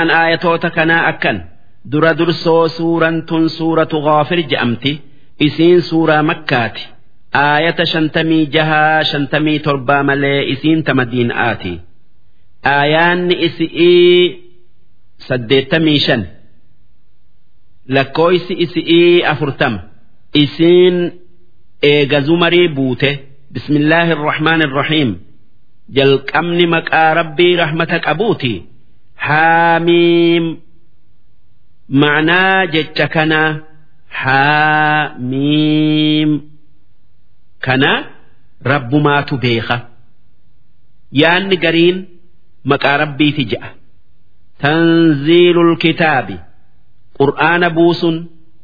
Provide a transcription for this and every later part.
an aayatoota kanaa akkan dura dursoo suuraan tun suuratu ghaafir je'amti isiin suuraa makkaati. Aayata shantamii jahaa shantamii torbaa malee isiin ta madiinaati aayaanni isi'ii saddeettamii shan. Lakkooysi isi'ii afurtama isiin eega zumarii buute. Bismillaahi irrahmaan irrahiim jalqabni maqaa rabbii rahmata qabuuti haamiim ma'naa jecha kana. Haamiim kana rabbumaatu beeka. Yaanni gariin maqaa rabbiiti je'a tanziilul kitaabi. Qur'aana buusun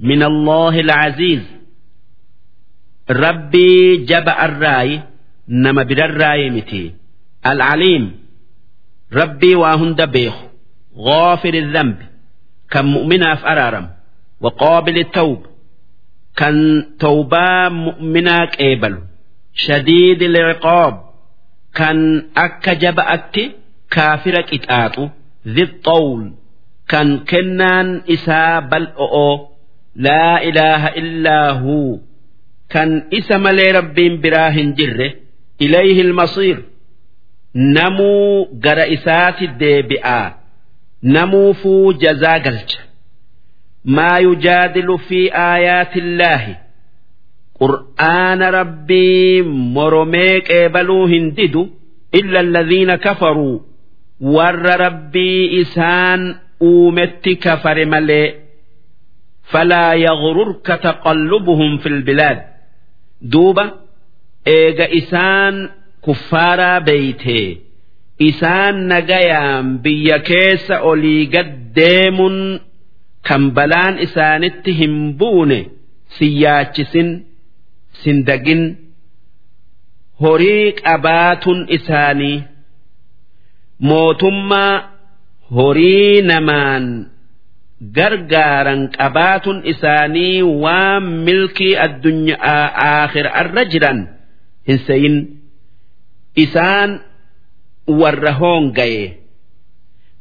min allaahi alcaziiz rabbii jaba arraayi nama birarraayi miti. Alcaliim rabbii waa hunda beeku غافر الذنب كان مؤمنا في أرارم وقابل التوب كان توبا مؤمنا كيبل شديد العقاب كان أكجب أكتي كافرك إتآتو ذي الطول كان كنان إسا بل أو لا إله إلا هو كان إسم لي رب براهن جره إليه المصير namuu gara isaati deebi'aa namuufuu jazaa galcha. Maa yujaadilu fi aayaati illaahi qur'aana rabbii moromee qeebaluu hin didu illa alladhiina kafaruu. Warra rabbii isaan uumetti kafare malee falaa yaghrurka taqallubuhum fi lbilaad duuba eega isaan kuffaaraa beeytee isaan nagayaan biyya keessa olii gad deemuun kan balaan isaanitti hin buune si yaachisin sin dagin horii qabaatun isaanii mootummaa horii namaan gargaaran qabaatun isaanii waan milkii addunyaa aakhirarra jiran hin seyin isaan warra hoongaye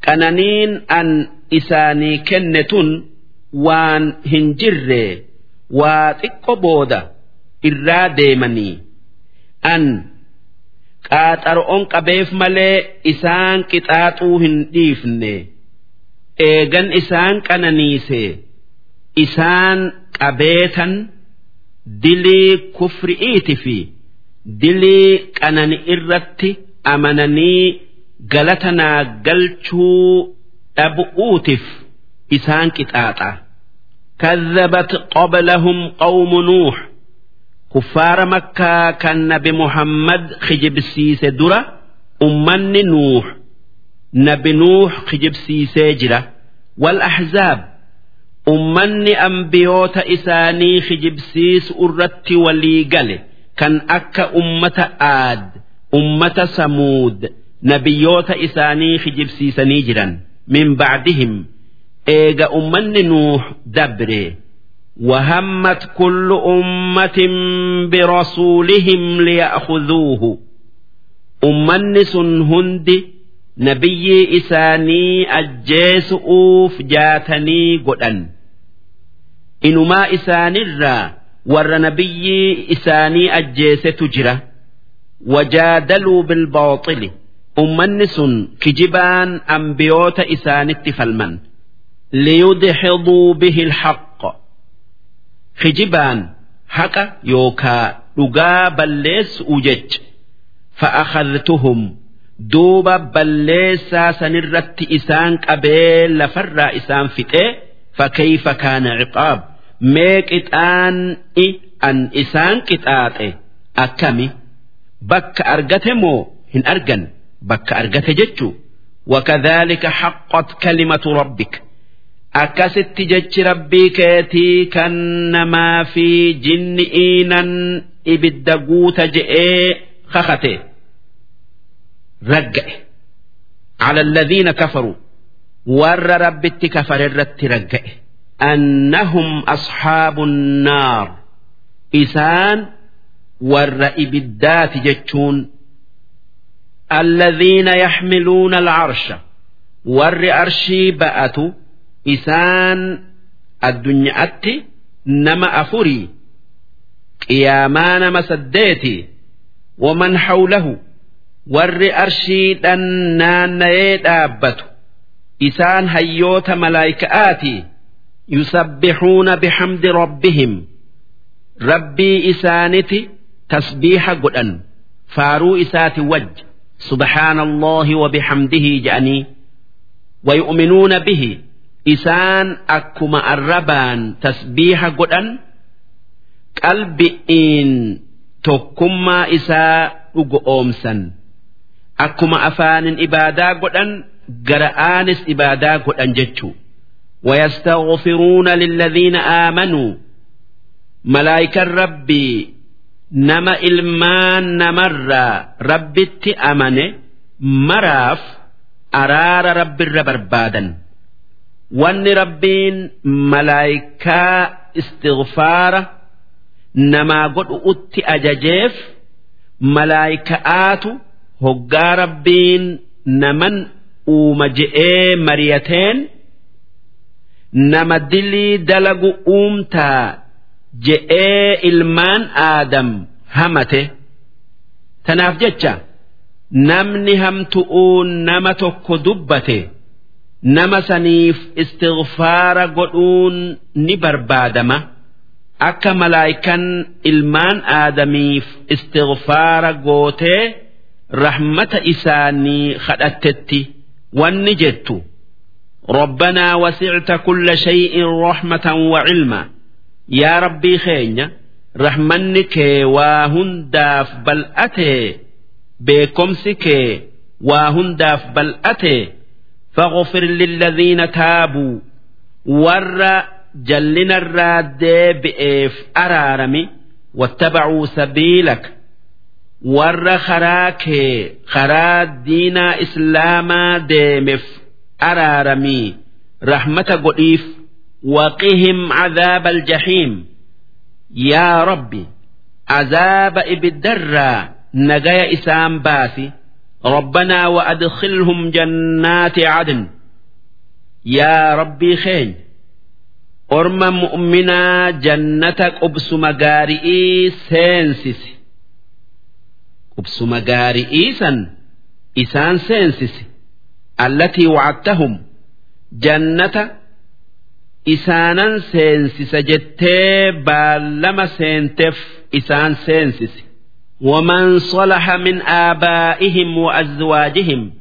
qananiin an isaanii kenne tun waan hin jirre waa xiqqo booda irraa deemanii. An qaaxaro'on qabeef malee isaan qixaaxuu hin dhiifne. Eegan isaan qananiise. Isaan qabeetan dilii kufri'iiti fi dilii qanani irratti amananii galatanaa galchuu dhabu'uutiif isaan qixaaxa كذبت قبلهم قوم نوح كفار مكة كان نبي محمد خجب سيس درة أمن نوح نبي نوح خجب سيس جرة والأحزاب أمن أنبيوت إساني خجب سيس أرت ولي كان أكا أمة آد أمة ثمود نبيوت إساني خجبسيسني جرا من بعدهم إيجا أمن نوح دبري وهمت كل أمة برسولهم ليأخذوه أمن هند نبي إساني أجيس أوف جاتني قدن إنما إساني الرا warra nabiyyii isaanii ajjeesetu jira. Wajaadaluu bilbaaxili ummanni sun kijibaan ambiyoota isaanitti falman. Liyudhiduu bihi lhaqqa kijibaan haqa yookaa dhugaa balleessu jecha. Fa'akhadtuhum duuba balleessaa sanirratti isaan qabee lafarraa isaan fixee fakkeeyfa kaana ciqaab? mee qixaan'i an isaan qixaaxe akkami? Bakka argate moo hin argan? Bakka argate jechu wakadhaalika haqqat kalimatu rabbik. Akkasitti jechi rabbii keetii kan namaa fi jinni'iinan ibidda guuta je'ee kakate. Ragga'e. Ala alladhiina kafaruu warra rabbitti kafare irratti ragga'e. annahum asxaabun naar isaan warra ibiddaati jechuun alladhiina yaxmiluuna alcarsha warri arshii ba'atu isaan addunyaatti nama afurii qiyaamaa nama saddeeti waman hawlahu warri arshiidhan naanna'ee dhaabbatu isaan hayyoota malaayika'aatii yusabbihuuna bihamdi rabbihim rabbii isaaniti tasbiiha godhan faaruu isaati waj subhaana allahi wa bihamdihi je'anii wayu'minuuna bihi isaan akkuma arrabaan tasbiiha godhan qalbi'iin tokkummaa isaa dhugo oomsan akkuma afaanin ibaadaa godhan gara'aanis ibaadaa godhan jechuu ويستغفرون للذين آمنوا ملائكة ربي نما إلمان نمر ربي أمنه مراف araara rabbiirra barbaadan wanni rabbiin malaayikaa istighfaara namaa godhu utti ajajeef malaayika'aatu hoggaa rabbiin naman uuma je'ee mariyateen nama dilii dalagu uumtaa je'ee ilmaan aadam. Hamate tanaaf jecha. namni hamtu'uun nama tokko dubbate nama saniif istighfaara godhuun ni barbaadama. Akka malaayikan ilmaan aadamiif istighfaara gootee rahmata isaanii kadhattetti wanni jettu ربنا وسعت كل شيء رحمة وعلما يا ربي خينيا رحمنك واهنداف بل أتي beekomsi kee waa hundaaf bal'ate faghfir lilladhiina taabuu warra jallinarraa deebi'eef araarami wattabacuu sabiilak warra karaa kee karaa diinaa islaamaa deemeef araaramii rahmata godhiif waqihim cadaaba aljahiim yaa rabbi azaaba ibiddarraa نجايا إسام باسي ربنا وأدخلهم جنات عدن يا ربي خين أرم مؤمنا جنتك أبس مغارئي سينسس أبس مغارئي سن إسان سينسس التي وعدتهم جنة إسانا سينسس جتي بالما سينتف إسان سينسس ومن صلح من آبائهم وأزواجهم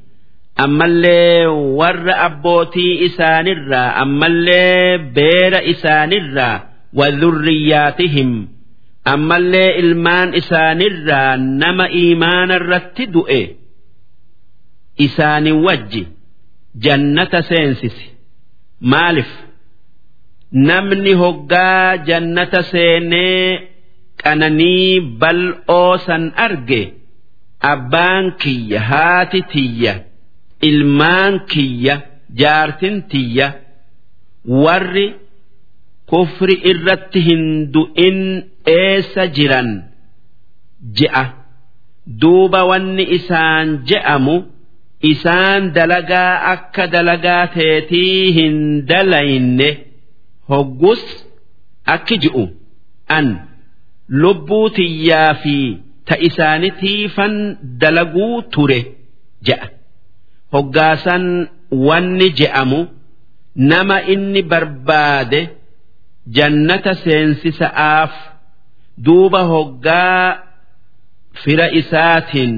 أما اللي ور أبوتي إسان الرا أما اللي بير إسان الرا وذرياتهم أما اللي إلمان إسان الرا نما إيمان الرتدؤ isaanin wajji jannata seensisi. Maalif namni hoggaa jannata seenee qananii bal'oo san arge abbaan kiyya haati tiyya ilmaan kiyya jaartin tiyya warri kufri irratti hin du'in eessa jiran? Je'a. Duuba wanni isaan je'amu. Isaan dalagaa akka dalagaa teetii hin dalayne hoggus akki ji'u an. lubbuu tiyyaa fi ta isaanitiifan dalaguu ture je'a hoggaasan wanni je'amu nama inni barbaade jannata seensisa'aaf duuba hoggaa fira isaatiin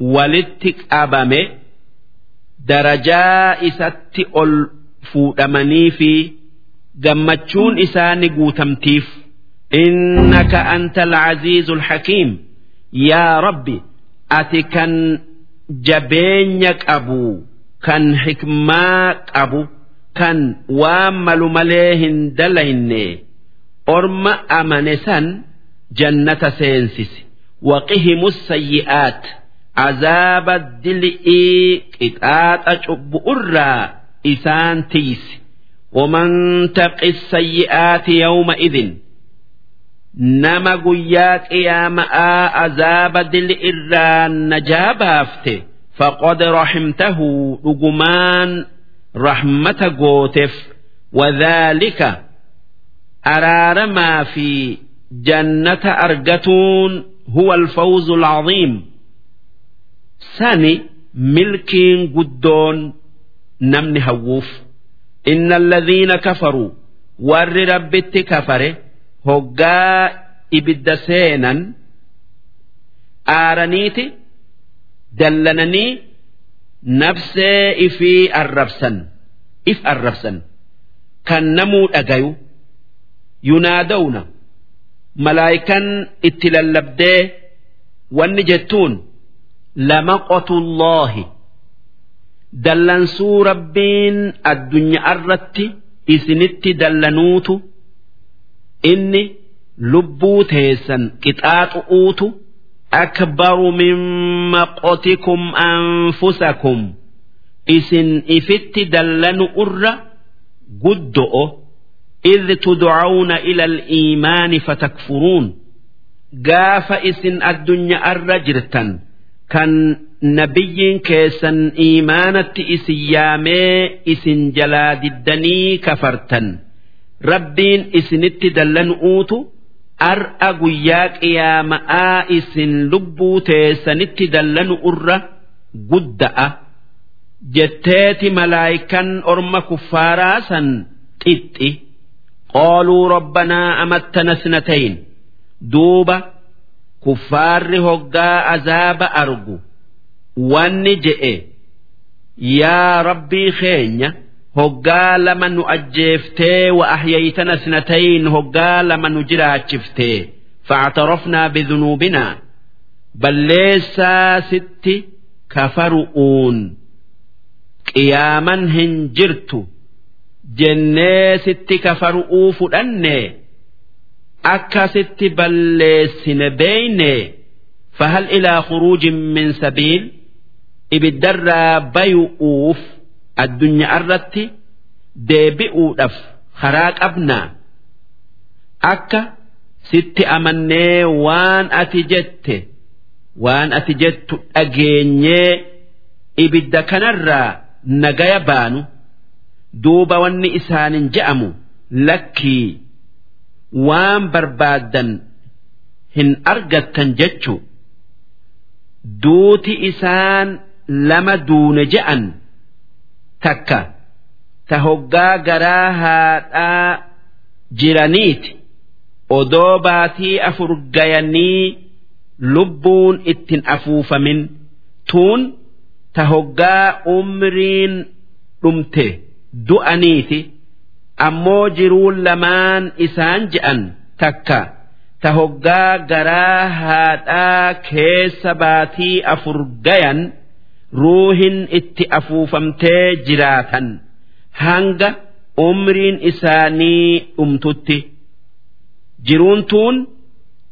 walitti qabame darajaa isatti ol fuudhamanii fi gammachuun isaani guutamtiif. Innaka anta alcaziizu alxakiim yaa rabbi ati kan jabeenya qabu kan hikmaa qabu kan waan malu malee hin dalahinne orma amane san jannata seensisi. Waqihimu sayyi'aat. azaaba dil'ii qixaaxa cubbu'urraa isaan tiysi waman taqi sayyi'aati yawma idin nama guyyaa qiyaama'aa azaaba dil'irraa najaa baafte. Faqad raximtahu dhugumaan rahmata gooteef. Wadhaalika araaramaa fi jannata argatuun huwa alfawzu alcaziim sani milkiin guddoon namni hawwuuf inna alladhiina kafaruu warri rabbitti kafare hoggaa ibidda seenan aaraniiti dallananii nafsee ifii arrabsan if arrabsan. Kan namuu dhagayu yunaadawna malaayikan itti lallabdee wanni jettuun lamaqotullaahi dallansuu rabbiin addunyaa irratti isinitti dallanuutu inni lubbuu teessan qixaaxu'uutu akbaru min maqotikum anfusakum isin ifitti dallanu irra guddo'o إذ تدعون إلى الإيمان فتكفرون قاف إسن الدنيا kan nabiyyiin keessan iimaanatti isin yaamee isin jalaa diddanii kafartan rabbiin isinitti dallanu'uutu ar'a guyyaa qiyaama'aa isin lubbuu teessanitti dallanu'urra gudda'a jetteeti malaayikan orma kuffaaraa san xixxi qaaluu rabbanaa amattana sinatayn duuba. kuffaarri hoggaa azaaba argu wanni je'e yaa rabbii keenya hoggaa lama nu ajjeeftee wa ahyaytana sinatayn hoggaa lama nu jiraachiftee factarofnaa bidunuubinaa balleessaa sitti kafaru'uun qiyaaman hin jirtu jennee sitti kafaru'uu fudhanne akka sitti balleessine beeyne fahal ilaa khuruujin min sabiil ibiddarraa bayu'uuf addunyaa irratti deebi'uudhaaf karaa qabnaa akka sitti amannee waan ati jette waan ati jettu dhageenyee ibidda kanarraa nagaya baanu. duuba wanni isaanin je'amu lakkii waan barbaaddan hin argattan jechu duuti isaan lama duune je'an takka ta hoggaa garaa haadhaa jiraniiti odoo baatii afur gayanii lubbuun ittin afuufamin tuun ta hoggaa umriin dhumte. du'aniiti ammoo jiruun lamaan isaan je'an takka. Ta hoggaa garaa haadhaa keessa baatii afur gayan ruuhin itti afuufamtee jiraatan. Hanga umriin isaanii dhumtutti. Jiruun tuun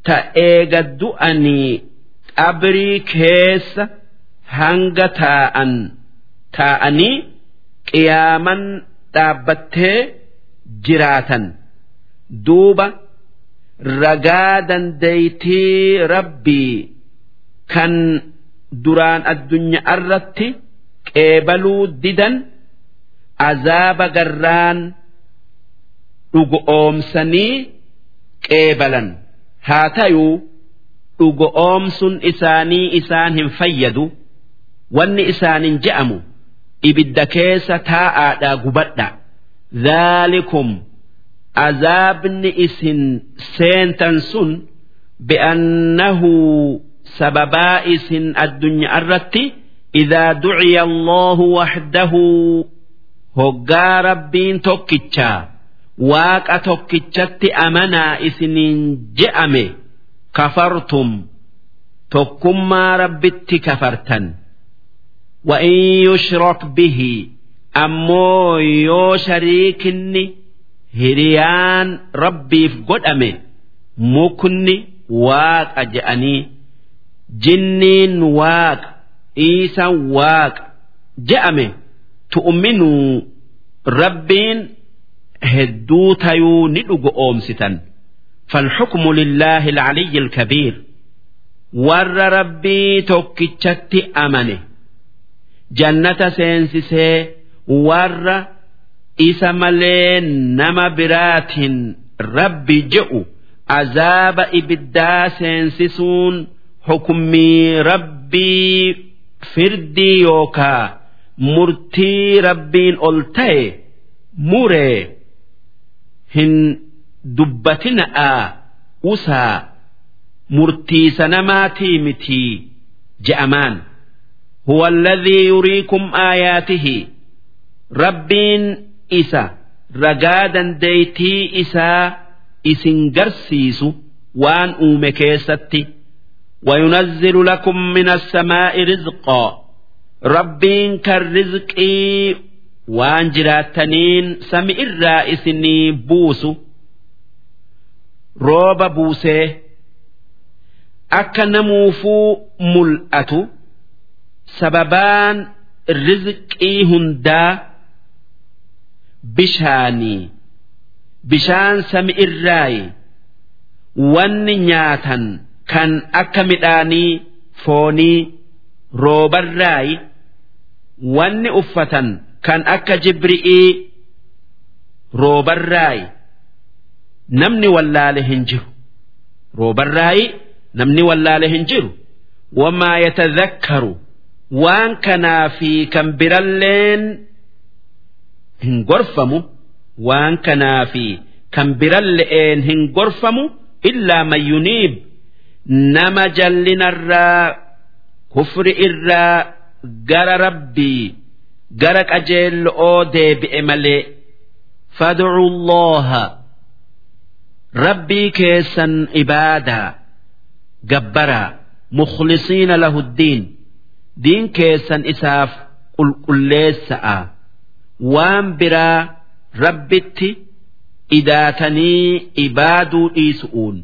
ta eega du'anii qabrii keessa hanga taa'an. Taa'anii. qiyaaman dhaabbattee jiraatan. Duuba ragaa dandeeytii rabbii kan duraan addunyaa irratti qeebaluu didan azaaba garraan dhugoomsanii qeebalan. Haa tayuu dhugoomsun isaanii isaan hin fayyadu. Wanni isaanin je'amu. ibidda keessa taa'aadhaa gubadha dhaalikum azaabni isin seentan sun bi'annahu sababaa isin addunyaa irratti idaa duciya allahu waxdahu hoggaa rabbiin tokkichaa waaqa tokkichatti amanaa isiniin je'ame kafartum tokkummaa rabbitti kafartan وإن يشرك به أمو يو شريكني هريان ربي في قدامه مكني واق أجأني جنين واق إيسا واق جأمه تؤمنوا ربين هدو تيو ندق أومستا فالحكم لله العلي الكبير ور ربي توكيتشتي أمنه jannata seensisee warra isa malee nama biraatiin rabbi je'u azaaba ibiddaa seensisuun hukummii rabbii firdii yookaa murtii rabbiin ol ta'e muree hin dubbatina'aa usaa murtiisa namaatii mitii je'amaan. Huwa alladhii yuriikum aayaatihi rabbiin isa ragaa dandeeytii isaa isin garsiisu waan uume keessatti وينزل لكم من السماء رزقا ربين كالرزقي وان جراتنين سمع الرائسني بوسو روب بوسيه akka namuufuu mul'atu sababaan rizqii hundaa bishaanii. Bishaan sami irraayi wanni nyaatan kan akka midhaanii foonii roobarraayi wanni uffatan kan akka jibri'ii roobarraayi namni wallaale hin jiru. Roobarraayi namni wallaale hin jiru. Wamaa yatadhakkaru. Waan kanaa fi kan biralleen hin gorfamu waan kanaa fi kan biralle'een hin gorfamu illaa man yuniib nama jallinarraa kufri irraa gara rabbii gara qajeello'oo deebi'e malee fad'u allaha rabbii keessan ibaadaa gabbaraa mukhlisiina lahu ddiin diin keessan isaaf qulqulleessa'a waan biraa rabbitti idaatanii ibaaduu dhiisu'uun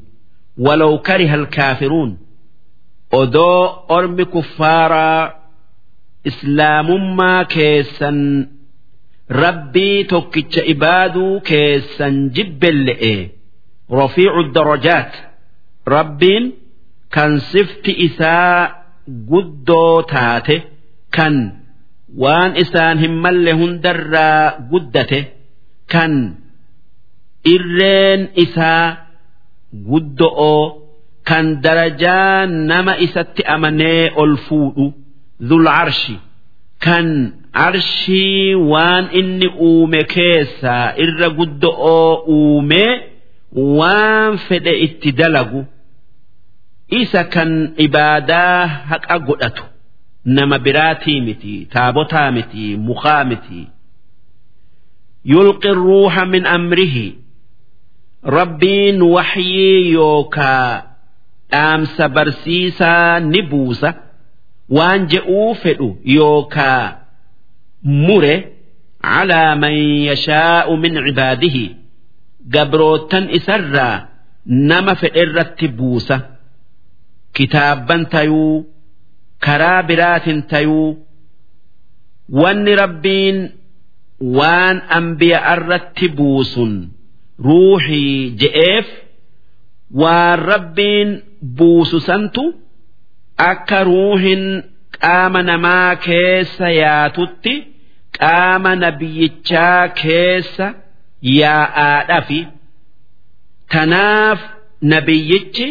walaw kariha alkaafiruun odoo ormi kuffaaraa islaamummaa keessan rabbii tokkicha ibaaduu keessan jibbelle'e rafiicu darajaat. Rabbiin kan sifti isaa guddoo taate kan waan isaan hin malle hundarraa guddate kan irreen isaa guddo'oo kan darajaa nama isatti amanee ol fuudhu dhul arshi. Kan arshii waan inni uume keessaa irra guddo'oo uumee waan fedhe itti dalagu. Isa kan ibaadaa haqa godhatu nama biraatii miti taabotaa miti mukaa miti. Yulqi ruuxa min amrihi. Rabbiin waxyii yookaa dhaamsa barsiisaa ni buusa waan je'uu fedhu yookaa mure calaa man yashaa'u min cibaadihi. Gabrootan isarraa nama fedherratti buusa. Kitaabban tayuu karaa biraatin tayuu wanni rabbiin waan ambiya'arratti buusun ruuxii je'eef waan rabbiin buusu santu akka ruuhin qaama namaa keessa yaatutti qaama nabiyyichaa keessa yaa'aadhafi. Tanaaf nabiyyichi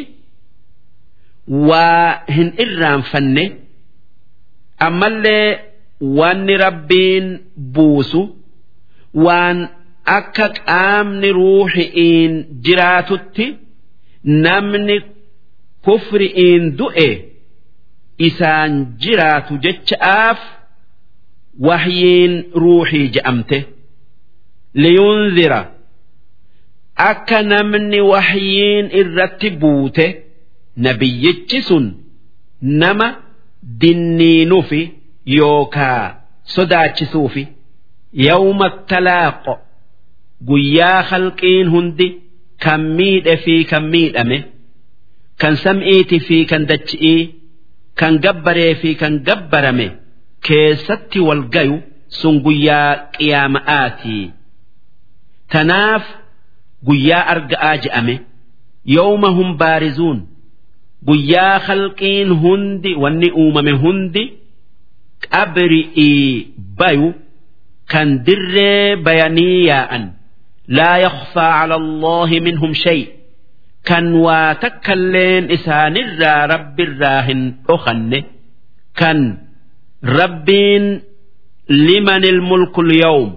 waa hin irraanfanne ammallee wanni rabbiin buusu waan akka qaamni ruuxi'iin jiraatutti namni kufri'iin du'e isaan jiraatu jecha'aaf wahyiin ruuxii je'amte. Liyunzira akka namni wahyiin irratti buute nabiyyichi sun nama dinniinufi yookaa sodaachisuufi yawma talaaqo guyyaa halqiin hundi kan miidhe fi kan miidhame kan sam'iiti fi kan dachi'ii kan gabbaree fi kan gabbarame keessatti wal gayu sun guyyaa qiyaama'aatii. Tanaaf guyyaa arga'aa je'ame yawma hum baarizuun guyyaa halqiin hundi wanni uumame hundi qabri'ii bayu kan dirree bayanii yaa'an. Laa yakhfaa cala allaahi minhum shay. Kan waa takkalleen isaanirraa rabbirraa hin dhokanne kan rabbiin liman ilmulku lyawm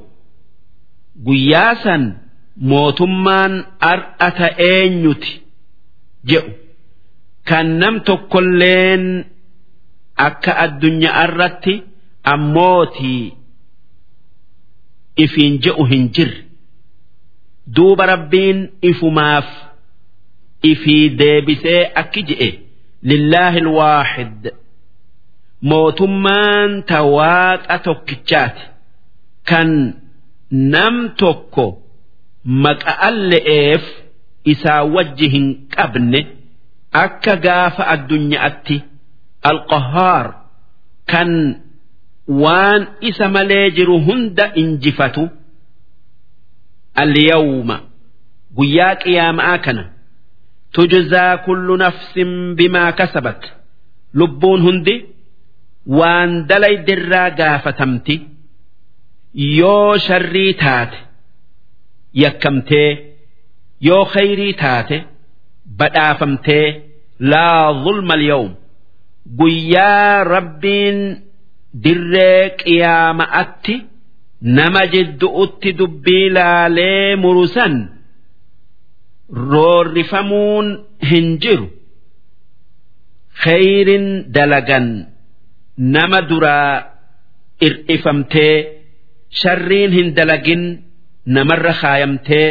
guyyaa san mootummaan ar'ata eenyuti jedhu kan nam tokkolleen akka addunyaa irratti ammootii ifiin je'u hin jirre duuba rabbiin ifumaaf ifii deebisee akki je'e. Lillaahi alwaaxid mootummaan ta waaqa tokkichaati. Kan nam tokko maqa'an le'eef isaa wajji hin qabne akka gaafa addunyaatti alqahaar kan waan isa malee jiru hunda injifatu alyawma guyyaa qiyaama'aa kana tujzaa kullu nafsin bimaa kasabat lubbuun hundi waan dalaydirraa gaafatamti yoo sharrii taate yakkamtee yoo khayrii taate badhaafamtee laa zulma alyawm guyyaa rabbiin dirree qiyaama'atti nama jiddu'utti dubbii laalee murusan roorrifamuun hin jiru khayrin dalagan nama duraa ir'ifamtee sharriin hin dalagin namarra kaayamtee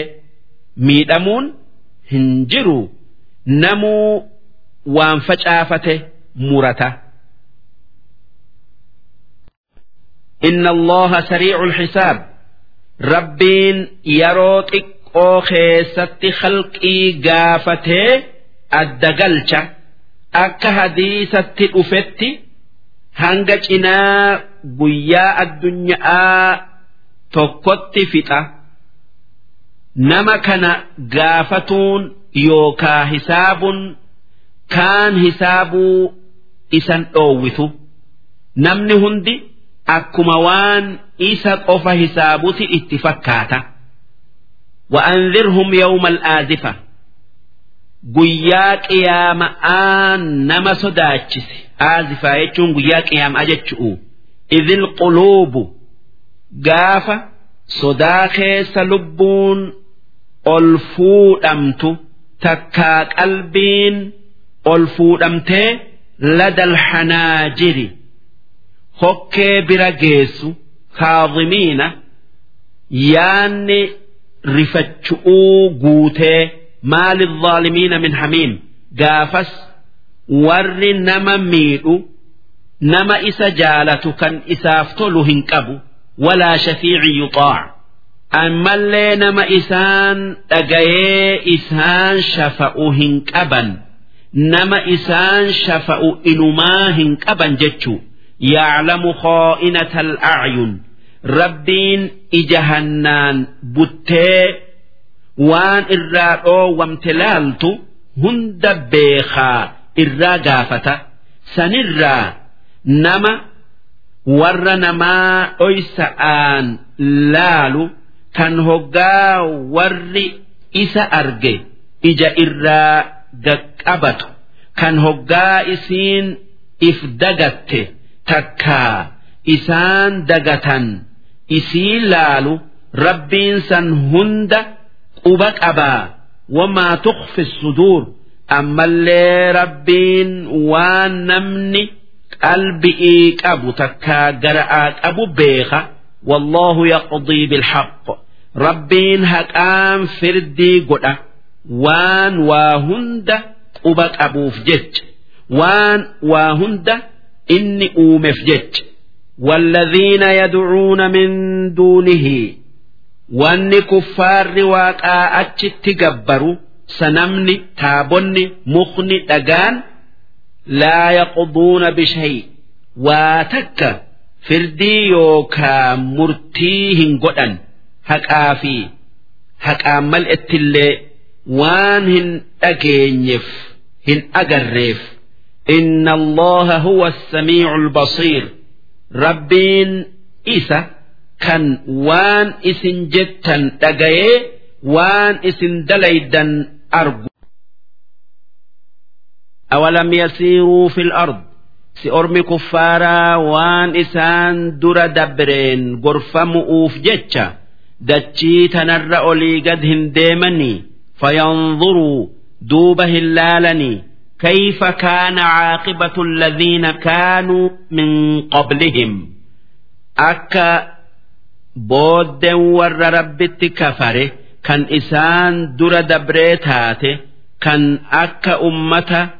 miidhamuun hin jiru namuu waan facaafate murata. Inna Allaha sariicul xisaab rabbiin yeroo xiqqoo keessatti halqii gaafatee adda galcha akka hadiisatti dhufetti hanga cinaa guyyaa addunyaa tokkotti fixa. Nama kana gaafatuun yookaa hisaabuun. kaan hisaabuu isan dhoowwitu namni hundi akkuma waan isa qofa hisaabuti itti fakkaata وأنذرهم يوم الآزفة guyyaa qiyaama'aa nama sodaachise aazifaa jechuun guyyaa qiyaamaa jechu'u idil quluubu gaafa sodaa keessa lubbuun ol fuudhamtu takkaa qalbiin ol fuudhamtee ladal hanaajiri. Hokkee bira geessu kaadhimiina yaanni rifachu'uu guutee maali dhaalimiina min hamiim. Gaafas warri nama miidhu nama isa jaalatu kan isaaf tolu hin qabu. Walaa shafiici yuxaac ammallee nama isaan dhagayee isaan shafa'u hin qaban nama isaan shafa'u inumaa hin qaban jechuu yaclamu khaa'inata al'acyun rabbiin ija hannaan buttee waan irraa dhoowwamte laaltu hunda beekaa irraa gaafata. Sanirraa nama warra namaa dhoysa'aan laalu kan hoggaa warri isa arge ija irraa gaqqabatu kan hoggaa isiin if dagatte takkaa isaan dagatan isii laalu rabbiin san hunda quba qabaa wamaa tuqfi suduur ammallee rabbiin waan namni qalbi'ii qabu takkaa gara'aa qabu beeka. Wallaahu yaqdii bilhaq. Rabbiin haqaan firdii godha. فردي قدا وان واهند قبك أبوف جج وان واهند إني أومف جج والذين يدعون من دونه wanni kuffaarri waaqaa achitti gabbaru sanamni taabonni mukni dhagaan laa yaqduuna bishay waa takka firdii yookaa murtii hin godhan haqaa fi haqaan mal'ettillee waan hin dhageenyeef hin agarreef إن الله هو السميع البصير rabbiin isa kan waan isin jettan dhagayee waan isin dalaydan argu awalam yasiiruu fil ard si ormi kuffaaraa waan isaan dura dabreen gorfamu'uuf jecha dachii tanarra olii gad hin deemanii fayanzuruu duuba hin laalanii كيف كان عاقبة الذين كانوا من قبلهم أكا بود ور ربت كفره كان إسان در دبريتاته كان أكا أمة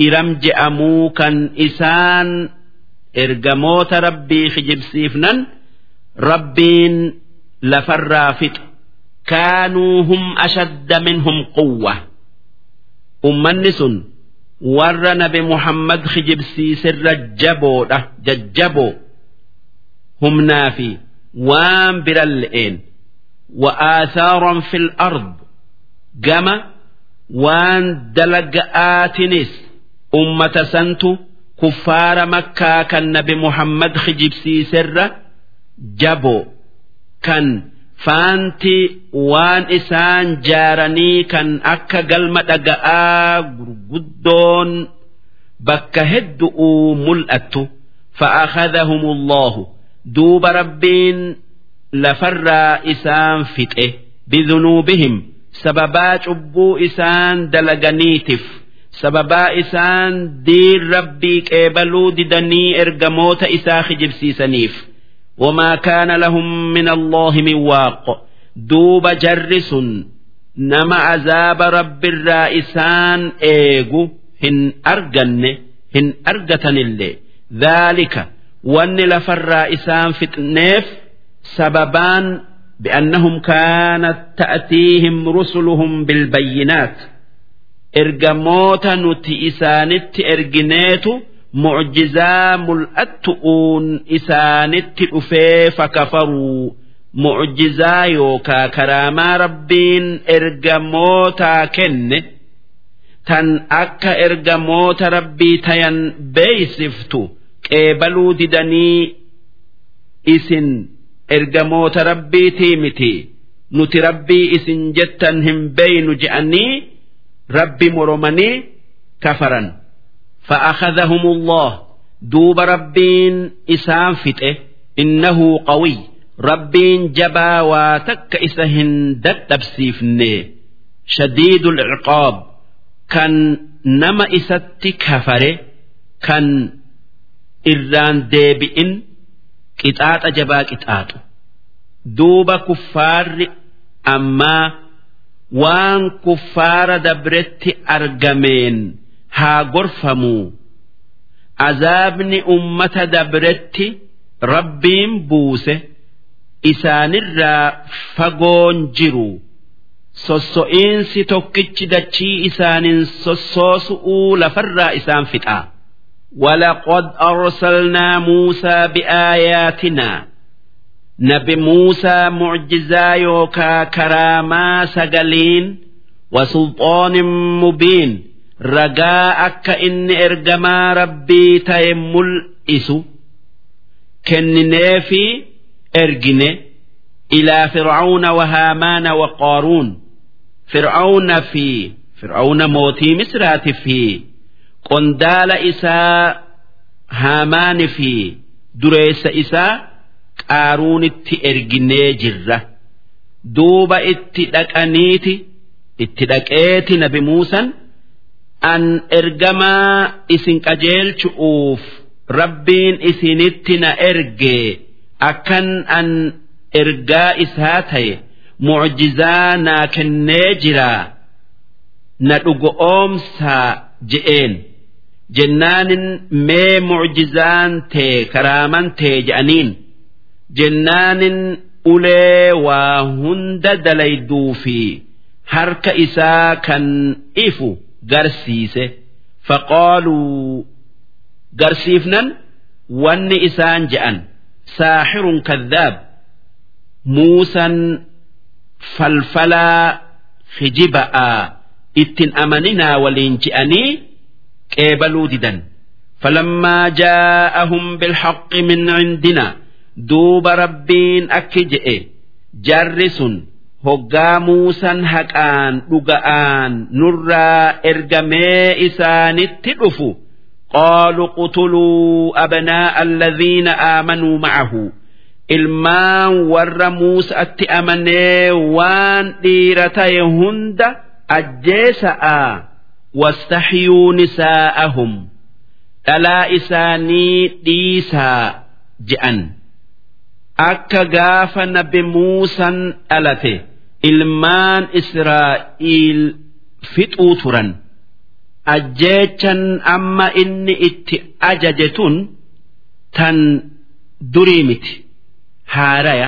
إرم جأمو كان إسان إرجموت ربي خجب سيفنا ربين لفرافت kaanuu hum ashadda minhum quwwa ummanni sun warra nabi muhammad kijibsiiserra jaboodha jajjaboo humnaa fi waan biran le'een wa aasaaran fil ard gama waan dalaga'aatinis ummata santu kuffaara makkaa kan nabi muhammad kijibsiiserra jaboo kan. Faanti waan isaan jaaranii kan akka galma dhaga'aa gurguddoon bakka heddu'uu mul'attu fa'akhadhahum allahu duuba rabbiin lafarraa isaan fixe bidunuubihim. Sababaa cubbuu isaan dalaganiitiif sababaa isaan diin rabbii qeebaluu didanii ergamoota isaa kijibsiisaniif وما كان لهم من الله من واق دوب جرس نما عذاب رب الرائسان ايغو هن أرجن هن أرجتن اللي ذلك وان لف الرائسان فتنيف سببان بأنهم كانت تأتيهم رسلهم بالبينات إرجموتا نتي إسانت إرجنيتو mucjizaa mul'attu'uun isaanitti dhufee fakafaruu mucjizaa yookaa karaamaa rabbiin ergamootaa kenne tan akka ergamoota rabbii tayan beeysiftu qeebaluu didanii isin ergamoota rabbiitii miti nuti rabbii isin jettan hin beeynu je'anii rabbi moromanii kafaran. فأخذهم الله دوب ربين إسام فتئ إنه قوي ربين جبا واتك إسهن دتبسيفني شديد العقاب كان نما إست كفر كان إران ديبئن كتات جبا كتات دوب كفار أما وان كفار دبرت أرجمين haa gorfamuu azaabni ummata dabretti rabbiin buuse isaanirraa fagoon jiru sosso'iinsi tokkichi dachii isaanin sossoosu'uu lafarraa isaan fixaa ولقد أرسلنا موسى بآياتنا نبي موسى معجزا يوكا كراما سجلين وسلطان مبين ragaa akka inni ergamaa rabbii ta'e mul'isu kenninee fi ergine ilaa fir'auna wa haamaana wa fi fir'auna mootii misraati fi qondaala isaa haamaani fi dureessa isaa qaaruunitti erginee jirra. Duuba itti dhaqaniiti itti dhaqeeti nabi muusan an ergamaa isin qajeelchu'uuf rabbiin isinitti na erge akkan an ergaa isaa ta'e mucjizaa naa kennee jiraa na dhugo oomsaa je'een. Jennaanin mee mucjizaan tee karaaman tee je'aniin. Jennaanin ulee waa hunda dalayduu fi harka isaa kan ifu garsiise faqaaluu garsiifnan wanni isaan je'an saaxirun kadhaab muusan falfalaa hijiba'aa ittin amaninaa waliin je'anii qeebaluu didan فلما جاءهم بالحق من عندنا دوب ربين أكجئ جرس hoggaa muusan haqaan dhuga'aan nurraa ergamee isaanitti dhufu. Qaalu qutuluu abnaa'a alladhiina aamanuu ma'ahu. Ilmaan warra muusatti amanee waan dhiira ta'e hunda ajjeesa'a. Wastaxyuu nisaa'ahum. Dhalaa isaanii dhiisaa je'an. Akka gaafa nabi Muusan dhalate ilmaan Israa'iil fixuu turan ajjeechan amma inni itti ajaje tun tan durii miti. haaraya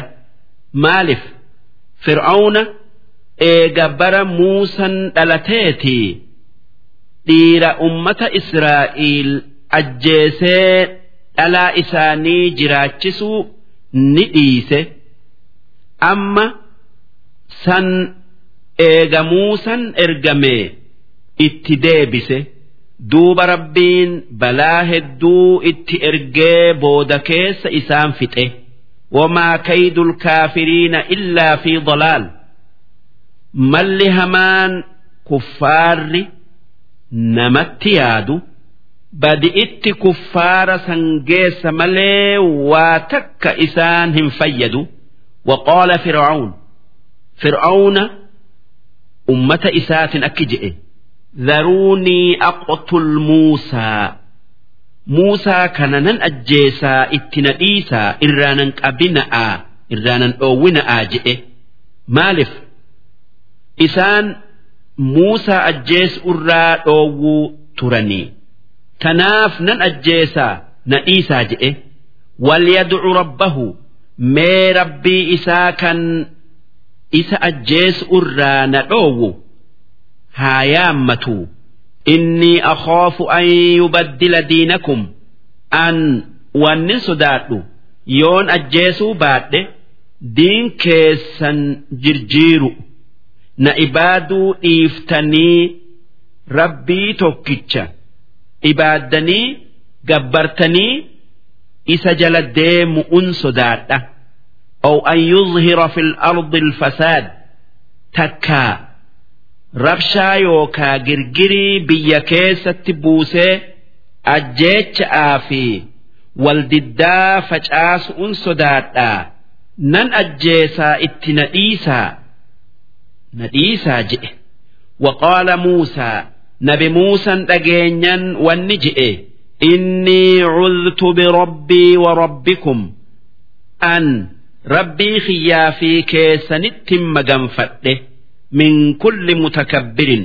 maaliif fir'auna eega bara muusan dhalateetii dhiira ummata israa'iil ajjeesee dhalaa isaanii jiraachisuu ni dhiise. Amma san eegamuu san ergamee itti deebise. Duuba rabbiin balaa hedduu itti ergee booda keessa isaan fixe. Wamaa kaydul kaafiriina illaa fi dalaal. Malli hamaan kuffaarri namatti yaadu. badi'itti kuffaara san geessa malee waa takka isaan hin fayyadu. Waqaala fir'aawn fir'aawna ummata isaatin akki je'e. Dharuunii aqtul muusaa muusaa kana nan ajjeesaa itti na dhiisaa irraa nan qabina'aa irraa nan dhoowwina'aa je'e. Maaliif isaan muusaa ajjeesu irraa dhoowwuu turanii. tanaaf nan ajjeesaa na dhiisaa jedhe walyadcu rabbahu mee rabbii isaa kan isa ajjeesu irraa na dhoowwu haa yaammatu. Innii akhoofu an yubaddila diinakum an wannin sodaadhu yoon ajjeesuu baadhe diin keessan jirjiiru. Na ibaaduu dhiiftanii rabbii tokkicha. إبادني جبرتني إسا جلديم أن صدادة أو أن يظهر في الأرض الفساد تكا rabshaa yookaa girgirii biyya keessatti buusee ajjeecha'aa fi waldiddaa facaasu'un sodaadhaa nan ajjeesaa itti na dhiisaa na nabi muusan dhageenyan wanni ji'e innii cudtu birabbii wa rabbikum. An rabbii kiyyaa fi keessanittin maganfadhe min kulli mutakabbirin.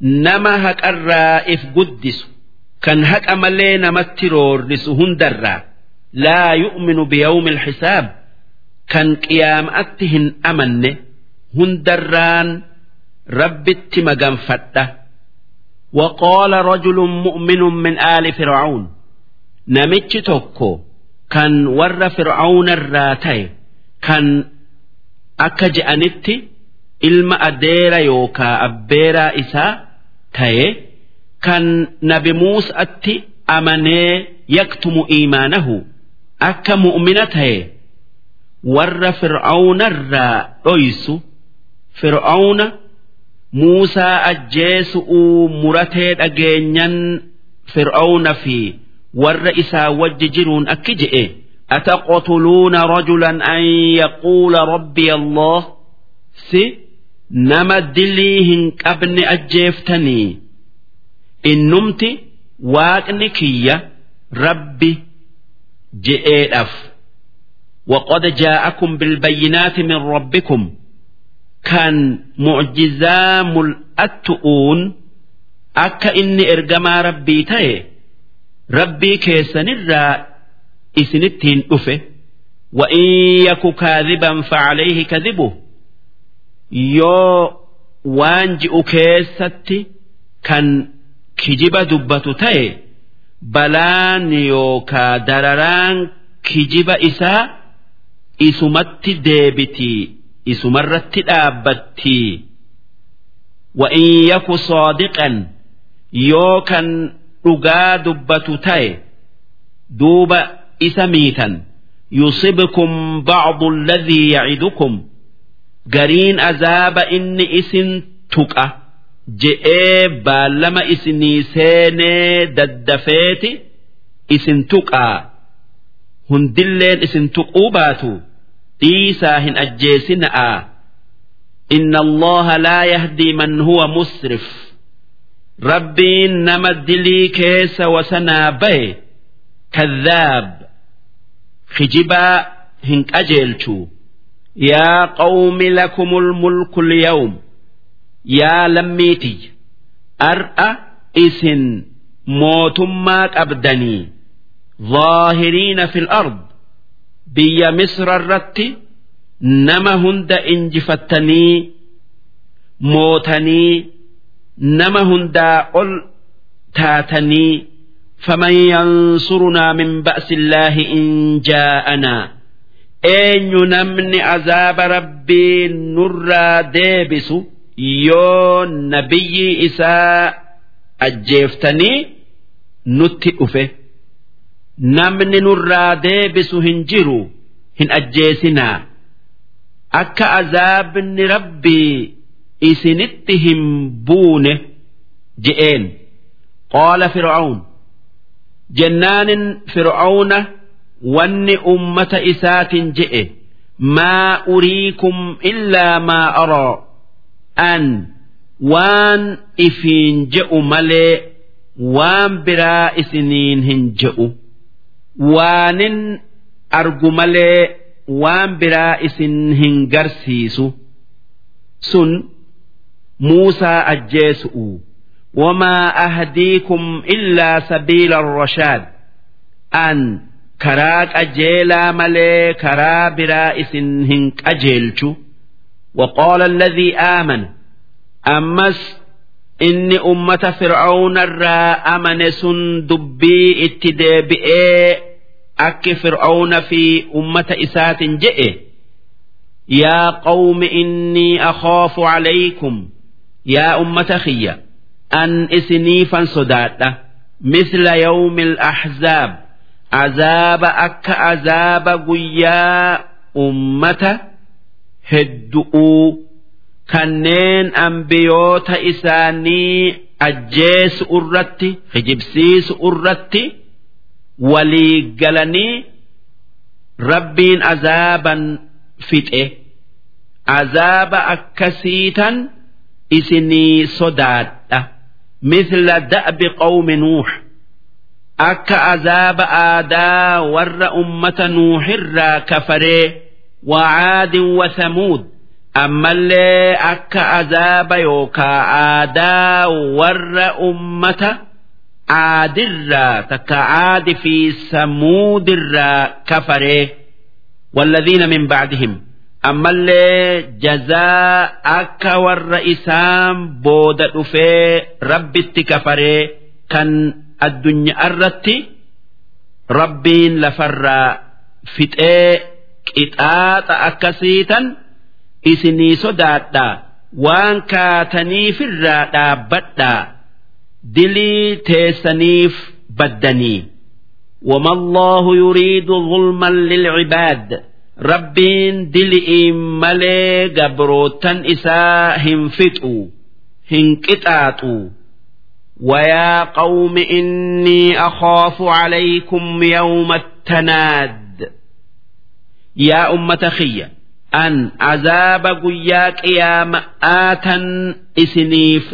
Nama haqarraa if guddisu kan haqa malee namatti roorrisu hundarraa laa yu'minu biyawmi alxisaab kan qiyaamatti hin amanne hundarraan rabbitti maganfadha. وقال رجل مؤمن من آل فرعون نمتش توكو كان ور فرعون الراتي كان أكجأنتي ilma adeera yookaa abbeeraa isaa ta'e kan nabi muusatti amanee yaktumu iimaanahu akka mu'mina ta'e warra fir'aawnarraa dhoysu fir'aawna muusaa ajjeesu'uu muratee dhageenyan fir'aawna fi warra isaa wajji jiruun akki je'e أتقتلون رجلا أن يقول ربي الله سي nama dilii hin qabne ajjeeftanii innumti waaqni kiyya rabbi je'eedhaaf وقد جاءكم بالبينات من ربكم كان معجزا ملأتؤون أكا إني إرجما ربي تاي ربي كيسن الرا إسنتين أفه وإن يك كاذبا فعليه كذبه yoo waan ji'u keessatti kan kijiba dubbatu ta'e balaan yookaa dararaan kijiba isaa isumatti deebitii isumarratti dhaabbattii wa'in yaku soodiqan yoo kan dhugaa dubbatu ta'e duuba isa miitan. Yusibkum ba'du alladhii yacidukum gariin azaaba inni isin tuqa je'ee baallama isinii seenee daddafeeti isin tuqaa. Hundilleen isin tuquu baatu. dhiisaa hin ajjeesina'a إن الله لا يهدي من هو مسرف ربي نما دلي كيس وسنا به كذاب خجبا هنك أجلشو يا قوم لكم الملك اليوم يا لميتي أرأى إسن موتماك أبدني ظاهرين في الأرض biyya misrarratti nama hunda injifattanii mootanii nama hundaa ol taatanii faman yansurunaa min ba'sillaahi in jaa'anaa eenyu namni azaaba rabbii nurraa deebisu yoo nabiyyi isaa ajjeeftanii nutti dhufe. Namni nurraa deebisu hin jiru hin ajjeesinaa. Akka azaabni rabbii isinitti hin buune je'een. Qaala fir'aun jennaanin fir'auna wanni ummata isaatiin je'e. Maa uriikum illaa maa araa an waan ifiin je'u malee waan biraa isiniin hin je'u waanin argu malee waan biraa isin hin garsiisu sun muusaa ajjeesu'u wamaa ahdiikum illaa sabiila arrashaad an karaa qajeelaa malee karaa biraa isin hin qajeelchu وقال الذي آمن أمس إني أمة فرعون الرا أمن سن دبي اتدابئي أك فرعون في أمة إسات جئ يا قوم إني أخاف عليكم يا أمة خيّة أن إسنيفا صداتا مثل يوم الأحزاب عذاب أك عذاب قيا أمة هدؤوا كنين أنبيوت إساني أجيس أرتي خجبسيس أرتي walii galanii rabbiin azaaban fixe. Azaaba akkasiitan isinii sodaadha. Misla da'bi qawmi nuux. Akka azaaba aadaa warra ummata nuuxirraa kafaree wacaadin wathamuud ammallee akka azaaba yookaa aadaa warra ummata ور أمة عاد الرا تكعاد في ثمود الرا كفري والذين من بعدهم أما اللي جزاء أكا والرئيسان بود أفي ربي التكفري كان الدنيا الرتي ربين لفر فتئ قطاط أكسيتا إسني صداتا وان كاتني في الرادا بدا دلي تيسنيف بدني وما الله يريد ظلما للعباد rabbiin dili'iin malee gabrootan isaa hin fixu hin qixaaxu ويا قوم إني أخاف عليكم يوم التناد يا أمة خية أن عذاب قياك يا مآتا إسنيف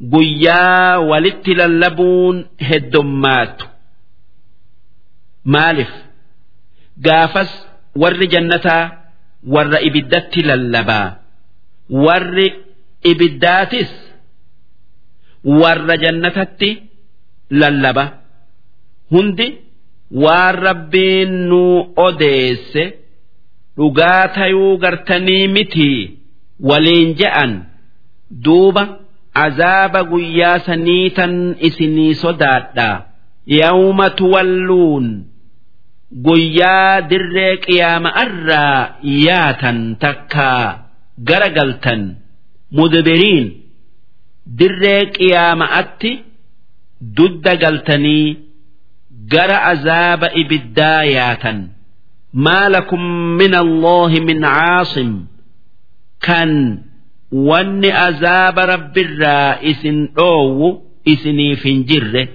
guyyaa walitti lallabuun heddummaatu maaliif gaafas warri jannataa warra ibiddatti lallabaa. Warri ibiddaatis warra jannatatti lallaba. Hundi waan rabbiin nu odeesse dhugaa tayuu gartanii mitii? Waliin je'an duuba. Azaaba guyyaa saniitan isinii sodaadhaa yawma tuwalluun guyyaa dirree qiyaama'arraa yaatan takkaa gara galtan mudbiriin dirree qiyaama'atti dudda galtanii gara azaaba ibiddaa yaatan. Maa lakum min allaahi min caasim. Kan wanni azaaba rabbirraa isin dhoowwu isiniif hin jirre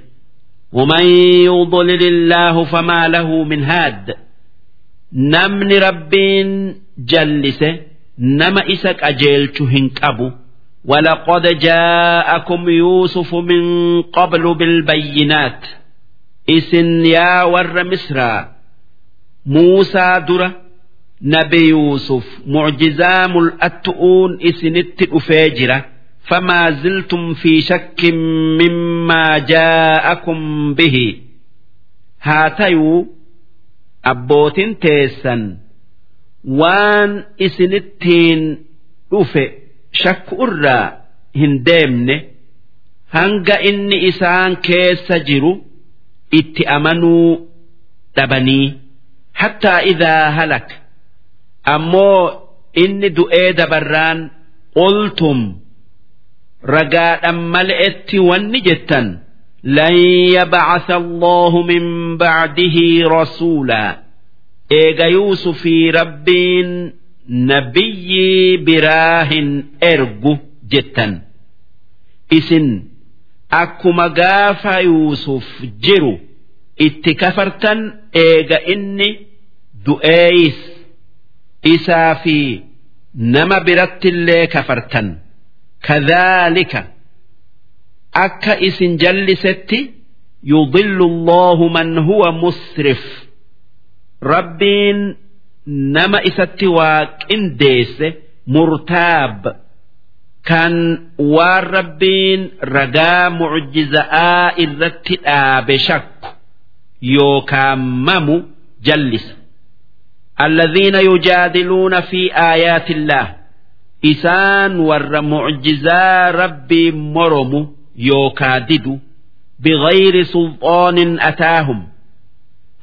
ومن يضلل الله فما له من هاد نمن ربين جلسه نما إسك أجيلت هنكبو ولقد جاءكم يوسف من قبل بالبينات إسن يا ور مصر موسى درة nabi yuusuf mucjizaa mul'attu'uun isinitti dhufee jira. Famaa ziltum fi shakkin mimmaa jaa'akum bihi. Haa tayuu abbootin teessan waan isinittiin dhufe shakku irraa hin deemne hanga inni isaan keessa jiru itti amanuu dhabanii hattaa idaa halaka ammoo inni du'ee dabarraan qultum ragaadhan mal'etti wanni jettan lan yabcasa allahu min bacdihi rasuulaa eega yuusufii rabbiin nabiyyii biraa hin ergu jettan. Isin akkuma gaafa yuusuf jiru itti kafartan eega inni du'eeyis isaa fi nama birattillee kafartan. Kadhaalika akka isin jallisetti yudillu allahu man huwa musrif. Rabbiin nama isatti waa qindeesse murtaab. Kan waan rabbiin ragaa mucjiza'aa irratti dhaabe shakku yookaan mamu jallisa الذين يجادلون في آيات الله إسان ور معجزا ربي مرم يوكادد بغير سلطان أتاهم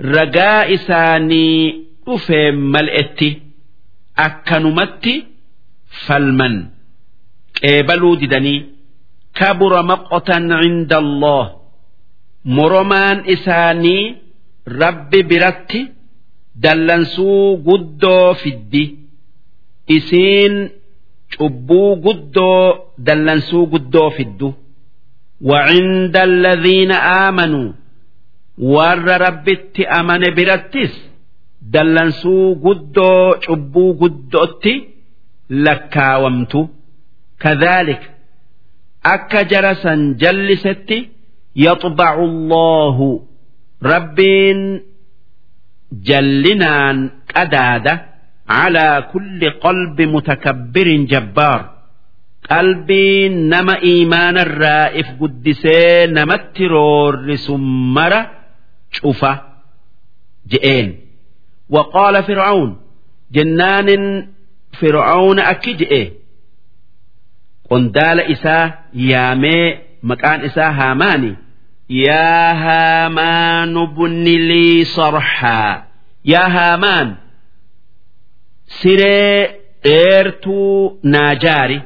رجاء إساني dhufee mal'etti akkanumatti falman qeebaluu didanii kabura maqotan cinda Allah moromaan isaanii rabbi biratti dallansuu guddoo fiddi isiin cubbuu guddoo dallansuu guddoo fiddu وعند الذين آمنوا ور ربت أمن برتس dallansuu guddoo cubbuu guddootti lakkaawamtu kadhaalik akka jara san jallisetti yaxbacu allaahu rabbiin jallinaan qadaada calaa kulli qalbi mutakabbirin jabbaar. Qalbiin nama iimaanarraa if guddisee namatti roorrisu mara cufa je'een. Waqaala fircaun jennaanin fircauna akki je'e. Qondaala isaa yaamee maqaan isaa haamaanii yaa haamaanu bunni lii sarxaa yaa haamaan siree dheertuu naajaari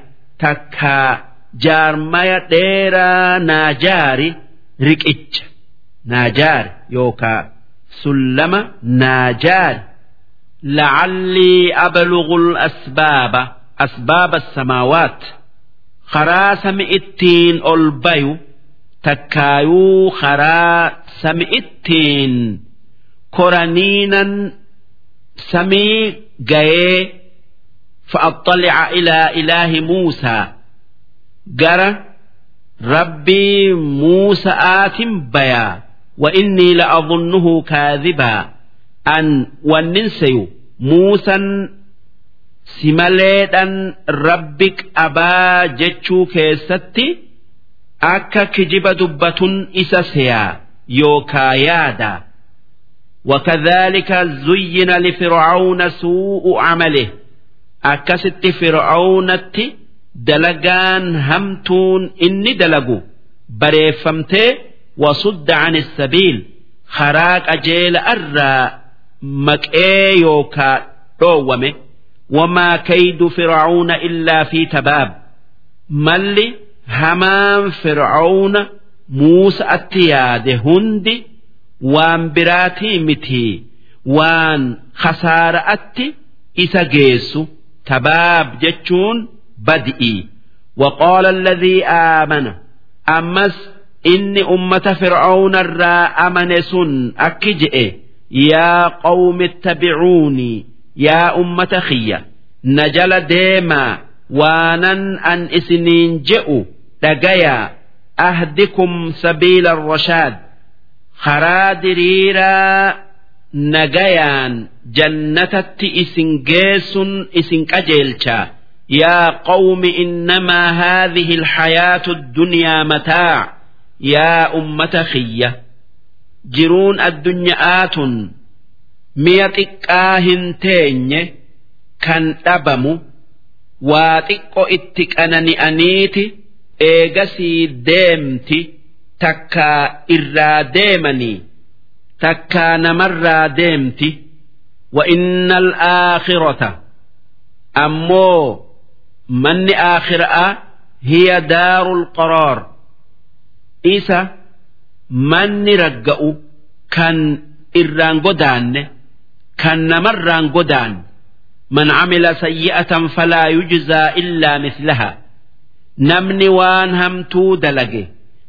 takka jaarmaya dheeraa naajaari riqicha naajaari yookaa sullama naajaari lacallii ablugu asbaaba asbaaba samaawaat karaa sami ittiin ol bayu خرا سمئتين كورانينا سمي جاي فأطلع إلى إله موسى جرى ربي موسى آت بيا وإني لأظنه كاذبا أن وننسي موسى simaleedhan rabbik abaa jechuu keessatti akka kijiba dubbatun isa seyaa yookaa yaada وكذلك زين لفرعون سوء عمله أكست فرعونت دلقان همتون إني دلقوا بريفمته وصد عن السبيل خراك أجيل أرى مكئي يوكا رومه وما كيد فرعون إلا في تباب ملي همان فرعون muusa'atti yaade hundi waan biraatii miti waan khasaara'atti isa geessu tabaab jechuun badi'i وقال الذي آمن أمس إني أمة فرعون الرا أمن سن أكجئ يا قوم اتبعوني يا أمة خيّة نجل ديما waanan an isiniin je'u dhagaya ahdikum sabiila rashaad karaa diriiraa nagayaan jannatatti isin geessun isin qajeelcha. Yaa qawmi innamaa haadhihi alhayaatu addunyaa mataac yaa ummata kiyya jiruun addunyaa'aatun mi'a xiqqaa hin teenye kan dhabamu. Waa xiqqo itti qanani'aniiti eegasii deemti takkaa irraa deemanii takkaa namarraa deemti wa inna alaakhirata ammoo manni aakhira'a hiya daarul qaraar isa manni ragga'u kan irraan godaanne kan namarraan godaanne من عمل سيئة فلا يجزى إلا مثلها نمني وان همتو دلقي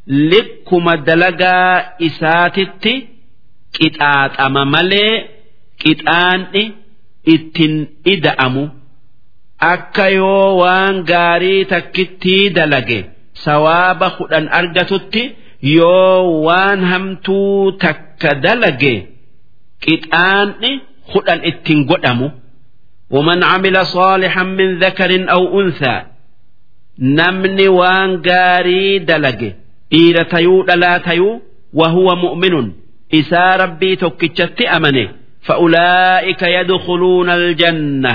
لكما دلقا إساتت كتات أما ملي كتان إتن إدأمو akka yoo waan gaarii takkittii dalage sawaaba kudhan argatutti yoo waan hamtuu takka dalage qixaanni kudhan ittiin godhamu ومن عمل صالحا من ذكر أو أنثى namni waan gaarii dalage dhiira tayuu dhalaa tayuu wahuwa mu'minun isaa rabbii tokkichatti amane. Fa'ulaa'ika yadkhuluuna aljanna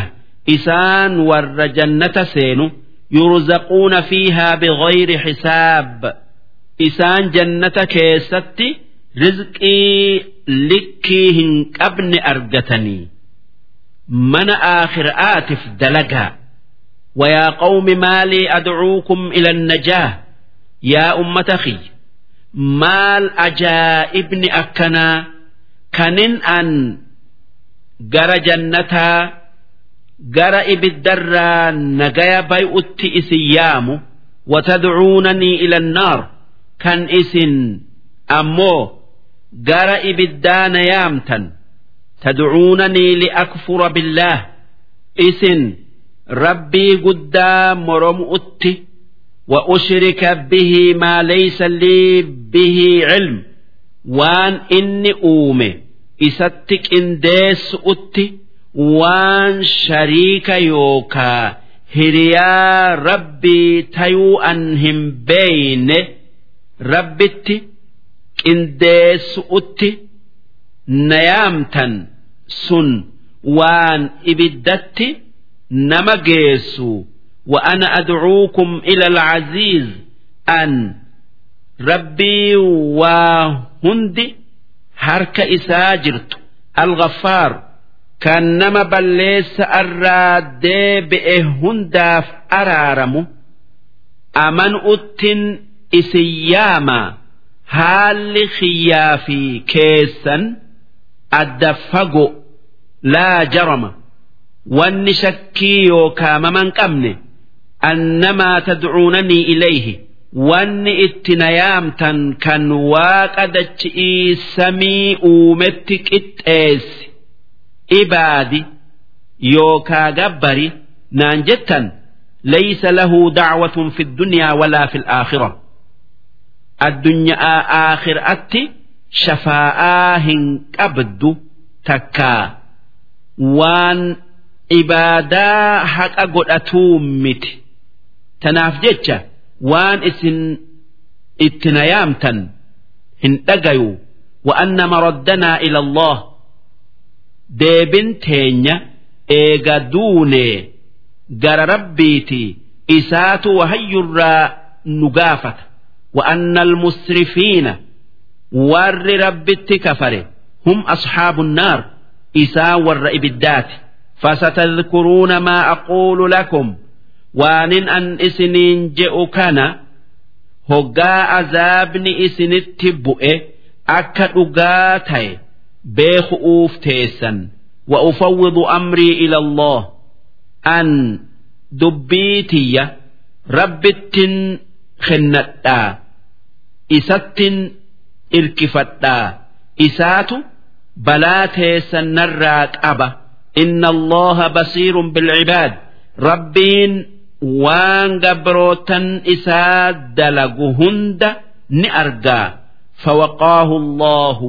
isaan warra jannata seenu yurzaquuna fiihaa bighayri hisaab isaan jannata keessatti rizqii likkii hin qabne argatanii. Mana aakhira'aatiif dalagaa. ويا قوم ما لي أدعوكم إلى النجاة يا أمة خي maal ajaa'ibni akkanaa kanin an gara jannataa gara ibiddarraa nagaya bay'utti isin yaamu watadcuunanii ila annaar kan isin ammoo gara ibiddaa na yaamtan tadcuunanii liakfura billaah isin rabbii guddaa morom'utti وأشرك به ما ليس لي به علم وان إني أومي إستك إن ديس أتي وان شريك يوكا هريا ربي تيو أنهم بين ربتي إن ديس أتي نيامتا سن وان إبدتي نما جيسو وأنا أدعوكم إلى العزيز أن ربي وهندي هرك إساجرت الغفار كانما بليس الراد بإهنداف أرارم أمن أتن إسياما هال خيافي كيسا الدفق لا جرم wanni shakkii yookaa maman qabne annamaa tadcuunanii ilayhi wanni itti na yaamtan kan waaqa dachi'ii samii uumetti qixxeessi ibaadi yookaa gabbari naan jettan laysa lahu dacwatun fi ddunyaa walaa fi laakhira addunyaa aakhiratti shafaa'aa hin qabdu takkaa. Waan ibaadaa haqa godhatuu miti. Tanaaf jecha waan isin itti nayaamtan hin dhagayu. Wa'anna maraddanaa ila Allah. Deebin teenya eega duunee gara rabbiiti isaatu wahayyurraa nu gaafata. Wa'anna almusrifiina warri rabbitti kafare. Hum ashaabu nnaar isaa warra ibiddaati فستذكرون ما أقول لكم وان أن إسنين جئ كان hoggaa azaabni isinitti bu'e akka dhugaa ta'e beeku'uuf teessan wa ufawwidu amrii ila Allah an dubbii tiyya rabbittin kennadhaa isattin irkifadhaa isaatu balaa teessan narraa qaba inna allaha basiirun bilcibaad rabbiin waan gabrootan isaa dalagu hunda ni argaa. Fawaqaahu allahu.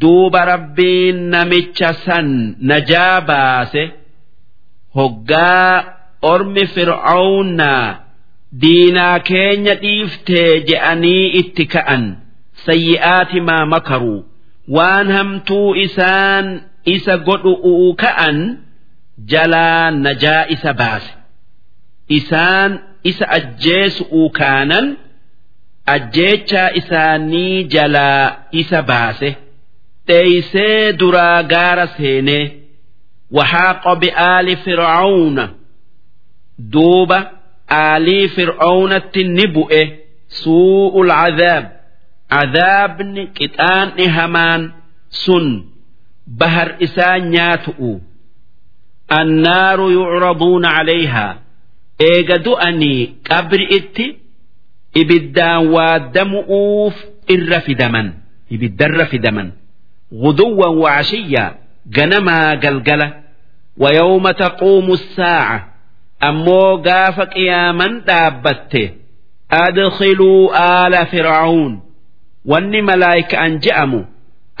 Duuba rabbiin namicha san najaa baase. Hoggaa ormi fir'aawnaa diinaa keenya dhiiftee je'anii itti ka'an. Sayyi'aati maa makaruu waan hamtuu isaan isa godhu'uu ka'an jalaa najaa isa baase isaan isa ajjeesu'uu kaanan ajjeechaa isaanii jalaa isa baase dheeysee duraa gaara seenee وحاق بآل فرعون دوبة آلي فرعون النبؤ سوء العذاب عذاب كتان همان سن بهر إسان ياتؤ النار يعرضون عليها إيجدو أني قبر إتي إبدان ودمؤوف إرفدمن إبدر فدمن غدوا وعشيا جنما قلقلة ويوم تقوم الساعة أمو قاف قياما دابته أدخلوا آل فرعون واني ملايك أنجأموا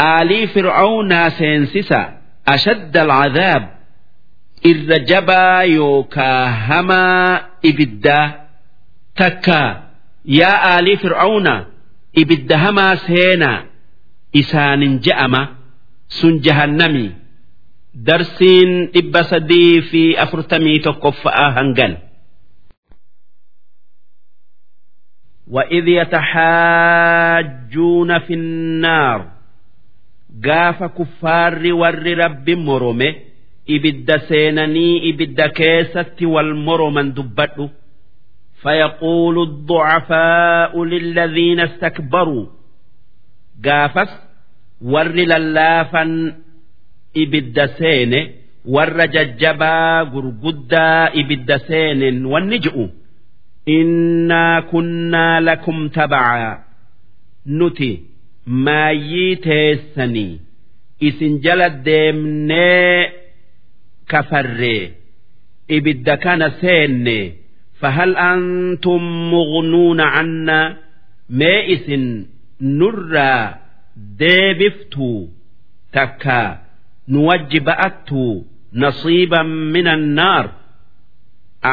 آلي فرعون سينسسا أشد العذاب إر جبا يوكا هما إبدا تكا يا آلي فرعون إبدا هما سينا إسان جأما sun jahannami darsiin dhibba sadii fi afurtamii tokkoffa'aa hangan. وإذ يتحاجون في النار قاف كفار ور رب مرمه إبد سينني إبد كيست والمرمن دبته فيقول الضعفاء للذين استكبروا قافس warri lallaafan ibidda seene warra jajjabaa gurguddaa ibidda seenen wanni ji'u innaa kunnaa lakum tabacaa nuti maayyii teessanii isin jala deemnee kafarree ibidda kana seenne fahal antum mugnuuna cannaa mee isin nurraa deebiftuu takka nu wajji ba'attuu nasiiban min annaar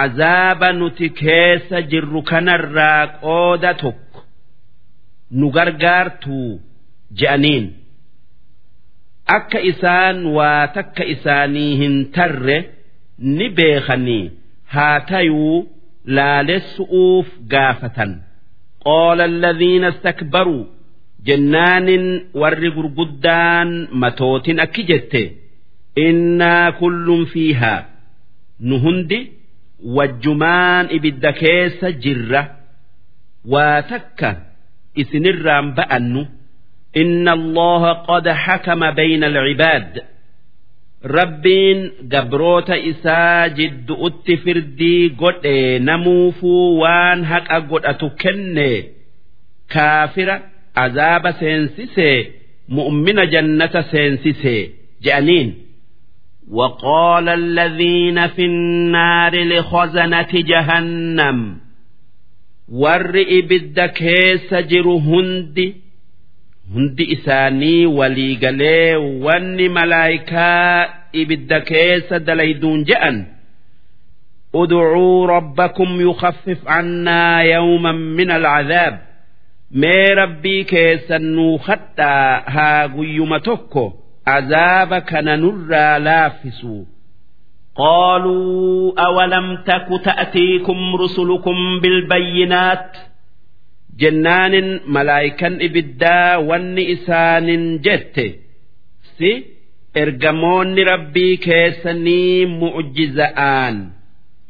azaaba nuti keessa jirru kanarraa qooda tokko nu gargaartuu je'aniin. Akka isaan waa takka isaanii hin tarre ni beekanii. Haa tayuu laalessu'uuf gaafatan. Qaala alladhiina istakbaruu jennaanin warri gurguddaan matootin akki jette. Innaa kullun fiihaa nu hundi wajjumaan ibidda keessa jirra. Waa takka isinirraan ba'annu inna allaha qad hakama bayna alcibaad rabbiin gabroota isaa jiddu'utti firdii godhe namuufuu waan haqa godhatu kenne kaafira azaaba seensisee mu'mina jannata seensisee je'aniin وقال الذين في النار لخزنة جهنم ور إبد كيس جر هندي هندي إساني ولي قلي ون ملايكا إبد كيس دليدون جأن ادعوا ربكم يخفف عنا يوما من العذاب mee rabbii keessan nuu kadhaa haa guyyuma tokko azaaba kana nurraa laaffisu قالوا أولم تك تأتيكم رسلكم بالبينات جنان ملائكا إبدا ون إسان جت سي إرجمون ربي كيسني معجزآن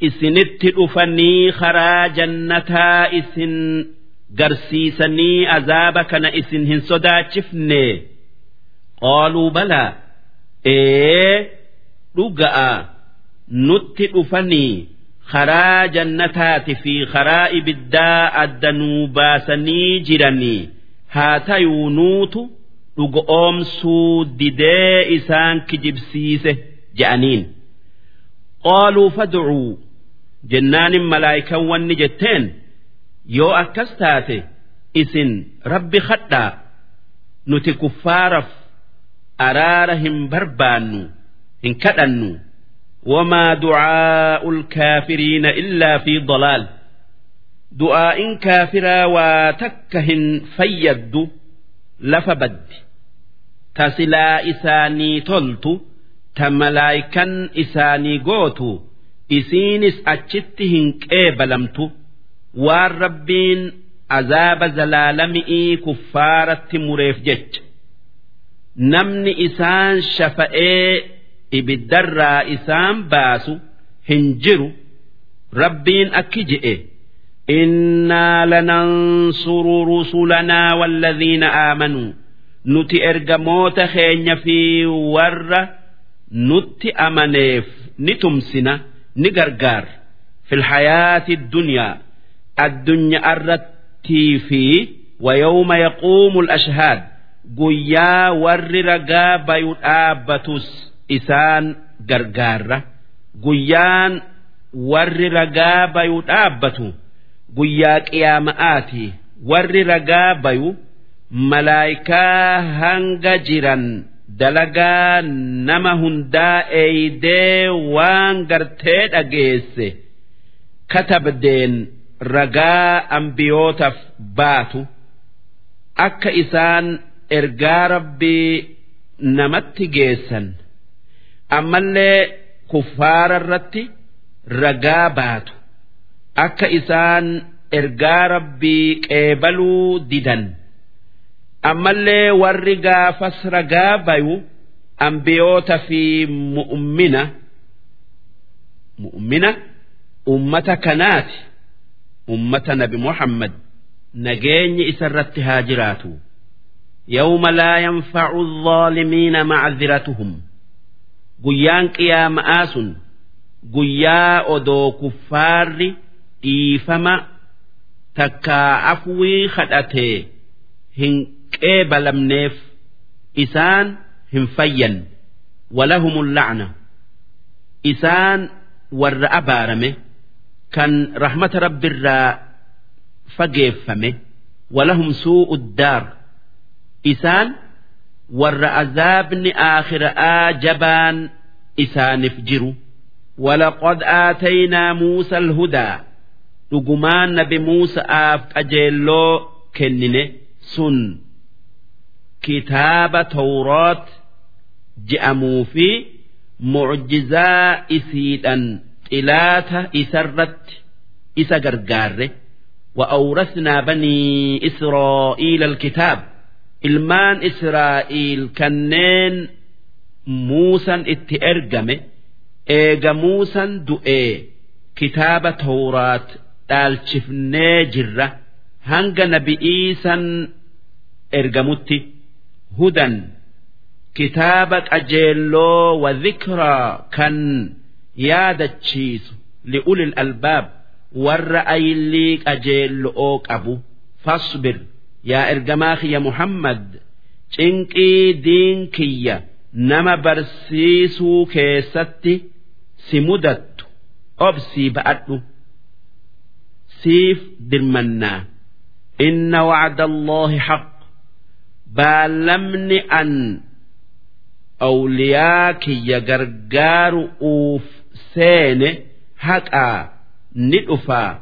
إسنت أفني خرا جنتا إسن garsiisanii azaaba kana isin hin sodaachifne qaaluu balaa ee dhuga'a nutti dhufanii karaa jannataati fi karaa ibiddaa addanuu baasanii jiranii. Haa tayuu nuutu dhuga oomsuu didee isaan kijibsiise je'aniin. Qaaluu fad'uu jennaanin malaayikan wanni jetteen yoo akkas taate isin rabbi kadhaa nuti kuffaaraf araara hin barbaannu hin kadhannu wamaa ducaa'u lkaafiriina illaa fi dalaal du'aa'in kaafiraa waa takka hin fayyaddu lafa baddi ta silaa isaanii toltu ta malaayikan isaanii gootu isiinis achitti hin qeebalamtu waan rabbiin azaaba zalaalami'ii kuffaaratti mureef jecha namni isaan shafa'ee ibiddarraa isaan baasu hin jiru rabbiin akki je'e. Innaa lanansuru rusulanaa walladhiina aamanuu nuti ergamoota keenya fi warra nutti amaneef ni tumsina ni gargaara fil hayaati dunyaa addunyaa irrattii fi wayawma yaquumu ashhaad guyyaa warri ragaa bayu dhaabbatus isaan gargaarra guyyaan warri ragaa bayu dhaabbatu guyyaa qiyaama'aati warri ragaa bayu malaayikaa hanga jiran dalagaa nama hundaa eeydee waan gartee dhageesse katabdeen ragaa ambiyootaaf baatu akka isaan ergaa rabbii namatti geessan ammallee kuffaara irratti ragaa baatu akka isaan ergaa rabbii qeebaluu didan ammallee warri gaafas ragaa bayu ambiyoota fi mu'ummina mu'ummina ummata kanaati ummata nabi muhammad nageenyi isa irratti haa jiraatu yawma laa yanfacu الظaalimiina macdiratuhum guyyaan qiyaama'aa sun guyyaa odoo kuffaarri dhiifama takkaa afwii kadhatee hin qeebalamneef isaan hin fayyan. Walahum lacna isaan warra abaarame kan rahmata rabbirraa fageeffame walahum suu'u daar. Isaan warra azaabni aakhira'aa jabaan isaaniif jiru ولقد آتينا موسى الهدى dhugumaan nabi Muusa'aaf qajeelloo kennine sun kitaaba tawroot je'amuu fi mucjizaa isiidhan xilaata isarratti isa gargaarre وأورثنا بني إسرائيل الكتاب ilmaan Israa'iil kanneen Muusan itti ergame eega Muusan du'ee kitaaba Tawraat dhaalchifnee jirra. Hanga nabi'iisan ergamutti hudan kitaaba qajeelloo wa dhikraa kan yaadachiisu li'ulil albaab warra ayillii qajeello'oo qabu fasbir yaa ergamaa kiyya muhammad cinqii diin kiyya nama barsiisuu keessatti si mudattu obsii ba'adhu siif dirmannaa. Inna wacda allaahi haq baallamni an awliyaa kiyya gargaaru uuf seene haqaa ni dhufaa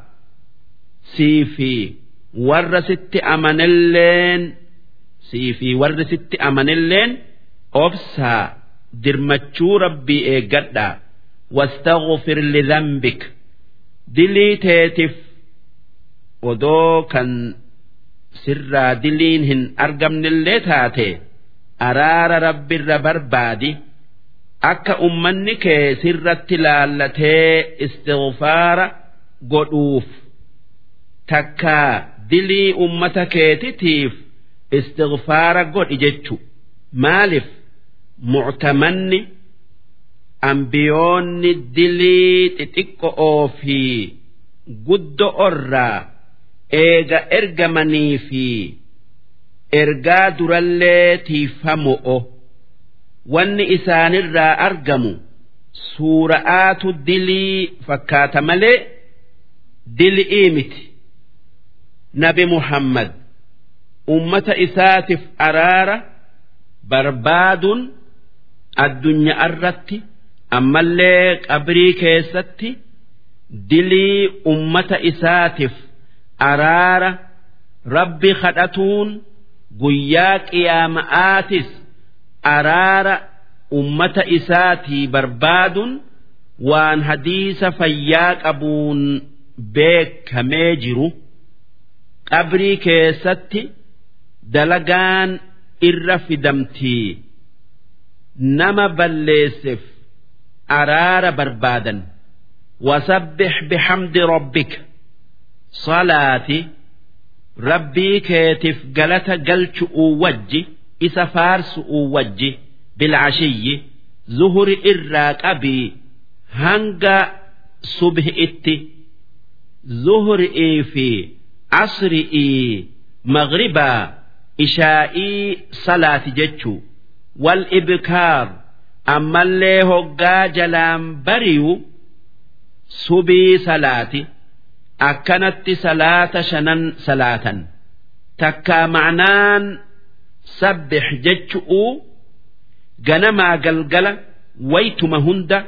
sii fi warra sitti amanelleen sii fi warri sitti amanelleen obsaa dirmachuu rabbii eeggadhaa wastaghfir lidhanbik dilii teetif odoo kan sirraa diliin hin argamnellee taate. Araara rabbirra barbaadi. Akka ummanni kee sirratti laallatee istighfaara godhuuf. Takkaa dilii ummata keetitiif istighfaara godhi jechu. Maalif muctamanni ambiyoonni dilii xixiqqo'oo fi guddo'orraa eega ergamanii fi ergaa durallee tiifamo'o wanni isaanirraa argamu suura'aatu dilii fakkaata malee dilii miti nabi muhammad. Ummata isaatiif araara barbaaduun addunyaa irratti ammallee qabrii keessatti dilii ummata isaatiif araara rabbi kadhatuun guyyaa qiyaama'aatis araara ummata isaatii barbaaduun waan hadiisa fayyaa qabuun beekamee jiru qabrii keessatti dalagaan irra fidamtii. Nama balleesseef araara barbaadan. Wasabbix bixamdi rabbika salaati rabbii keetiif galata galchu'uu wajji isa faarsu'uu wajji bilcashiyyi zuhuri irraa qabii. Hanga subhi'itti zuhri'ii fi asri'ii maghribaa ishaa'ii salaati jechuu. Wal ibkaar ammallee hoggaa jalaan bariyu subii salaati. Akkanatti salaata shanan salaatan. Takkaa ma'naan sabbix jechu'uu ganamaa galgala waytuma hunda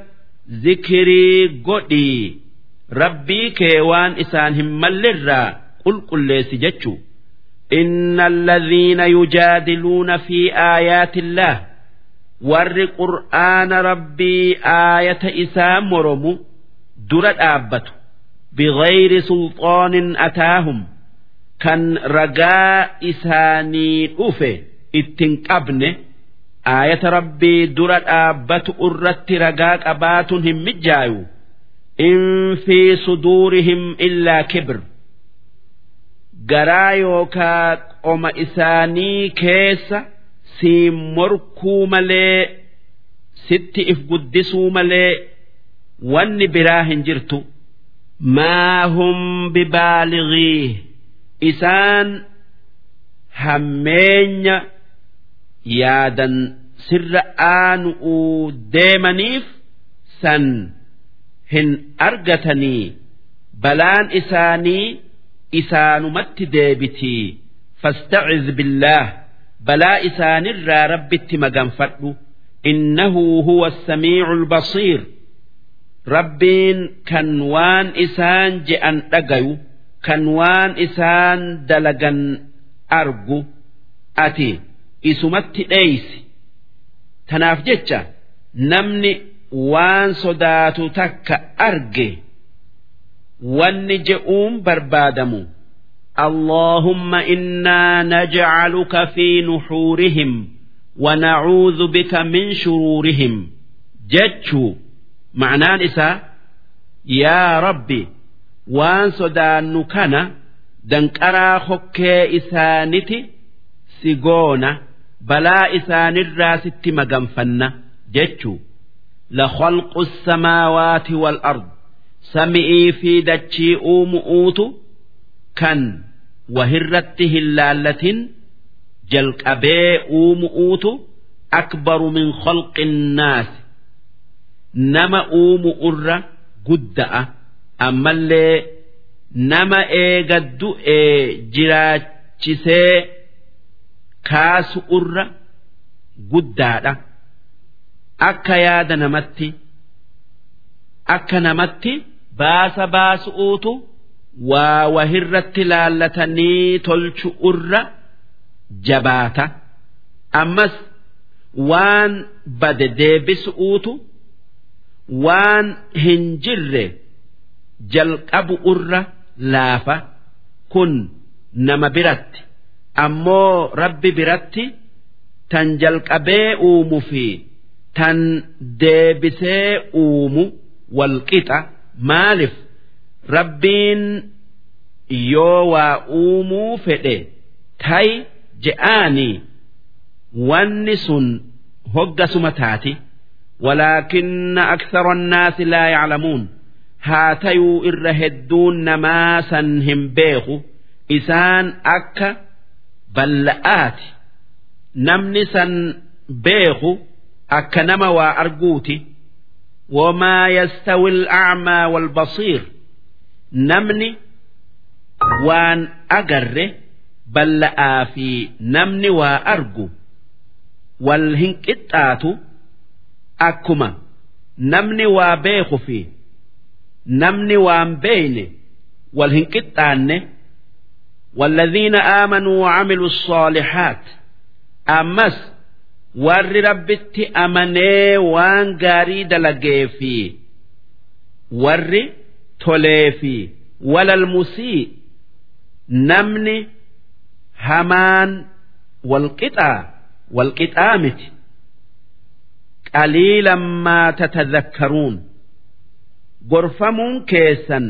zikirii godhii. Rabbii kee waan isaan hin mallirraa qulqulleessi jechuu inna alladhiina yujaadiluuna fi aayaati illaah warri qur'aana rabbii aayata isaa moromu dura dhaabbatu bigayri sulxaanin ataahum kan ragaa isaanii dhufe ittin qabne aayata rabbii dura dhaabbatu irratti ragaa qabaatuun hin mijjaayu in fi suduurihim illaa kibr garaa yookaa qoma isaanii keessa siin morkuu malee sitti if guddisuu malee wanni biraa hin jirtu. Maa hum bibaalighii isaan hammeenya yaadan sirra aanu'uu deemaniif san hin argatanii balaan isaanii isaanumatti deebitii fastaciz billaah balaa isaanirraa rabbitti maganfadhu. Innahu huwa assamiicu albasiir rabbiin kan waan isaan je'an dhagayu kan waan isaan dalagan argu ati isumatti dheeysi. Tanaaf jecha namni waan sodaatu takka arge wanni je'uun barbaadamu اللهم إنا نجعلك في نحورهم ونعوذ بك من شرورهم جتشو معناه نساء يا ربي وان صدان كان دنكرا خكي إسانتي سيغونا بلا إسان الراس مغنفنا جتشو لخلق السماوات والأرض sami'ii fi dachii uumu'uutu kan wahirratti hin laallatin jalqabee uumu'uutu akbaru min khalqinnaasi nama uumu'urra gudda'a ammallee nama eega du'ee jiraachisee kaasu'urra guddaadha. Akka yaada namatti akka namatti baasa baasu'uutu waa wahirratti laallatanii tolchu'urra jabaata. Ammas waan bade deebisu'uutu waan hin jirre jalqabu'urra laafa kun nama biratti. Ammoo rabbi biratti tan jalqabee uumu fi tan deebisee uumu walqixa maaliif rabbiin yoo waa uumuu fedhe tay je'aanii wanni sun hoggasuma taati walaakinna akthara annaasi laa yaclamuun haa tayuu irra hedduun namaa san hin beeku isaan akka balla'aati namni san beeku akka nama waa arguuti wamaa yastawi al'acmaa waalbasiir namni waan agarre balla'aa fi namni waa argu wal hin qixxaatu akkuma namni waa beeku fi namni waan beeyne wal hin qixxaanne والذين آمنوا وعملوا الصالحات أمس warri rabbitti amanee waan gaarii dalagee fi warri tolee fi walal musii namni hamaan walqixaa walqixaa miti. Qaliilan maa tatadhakkaruun gorfamuun keessan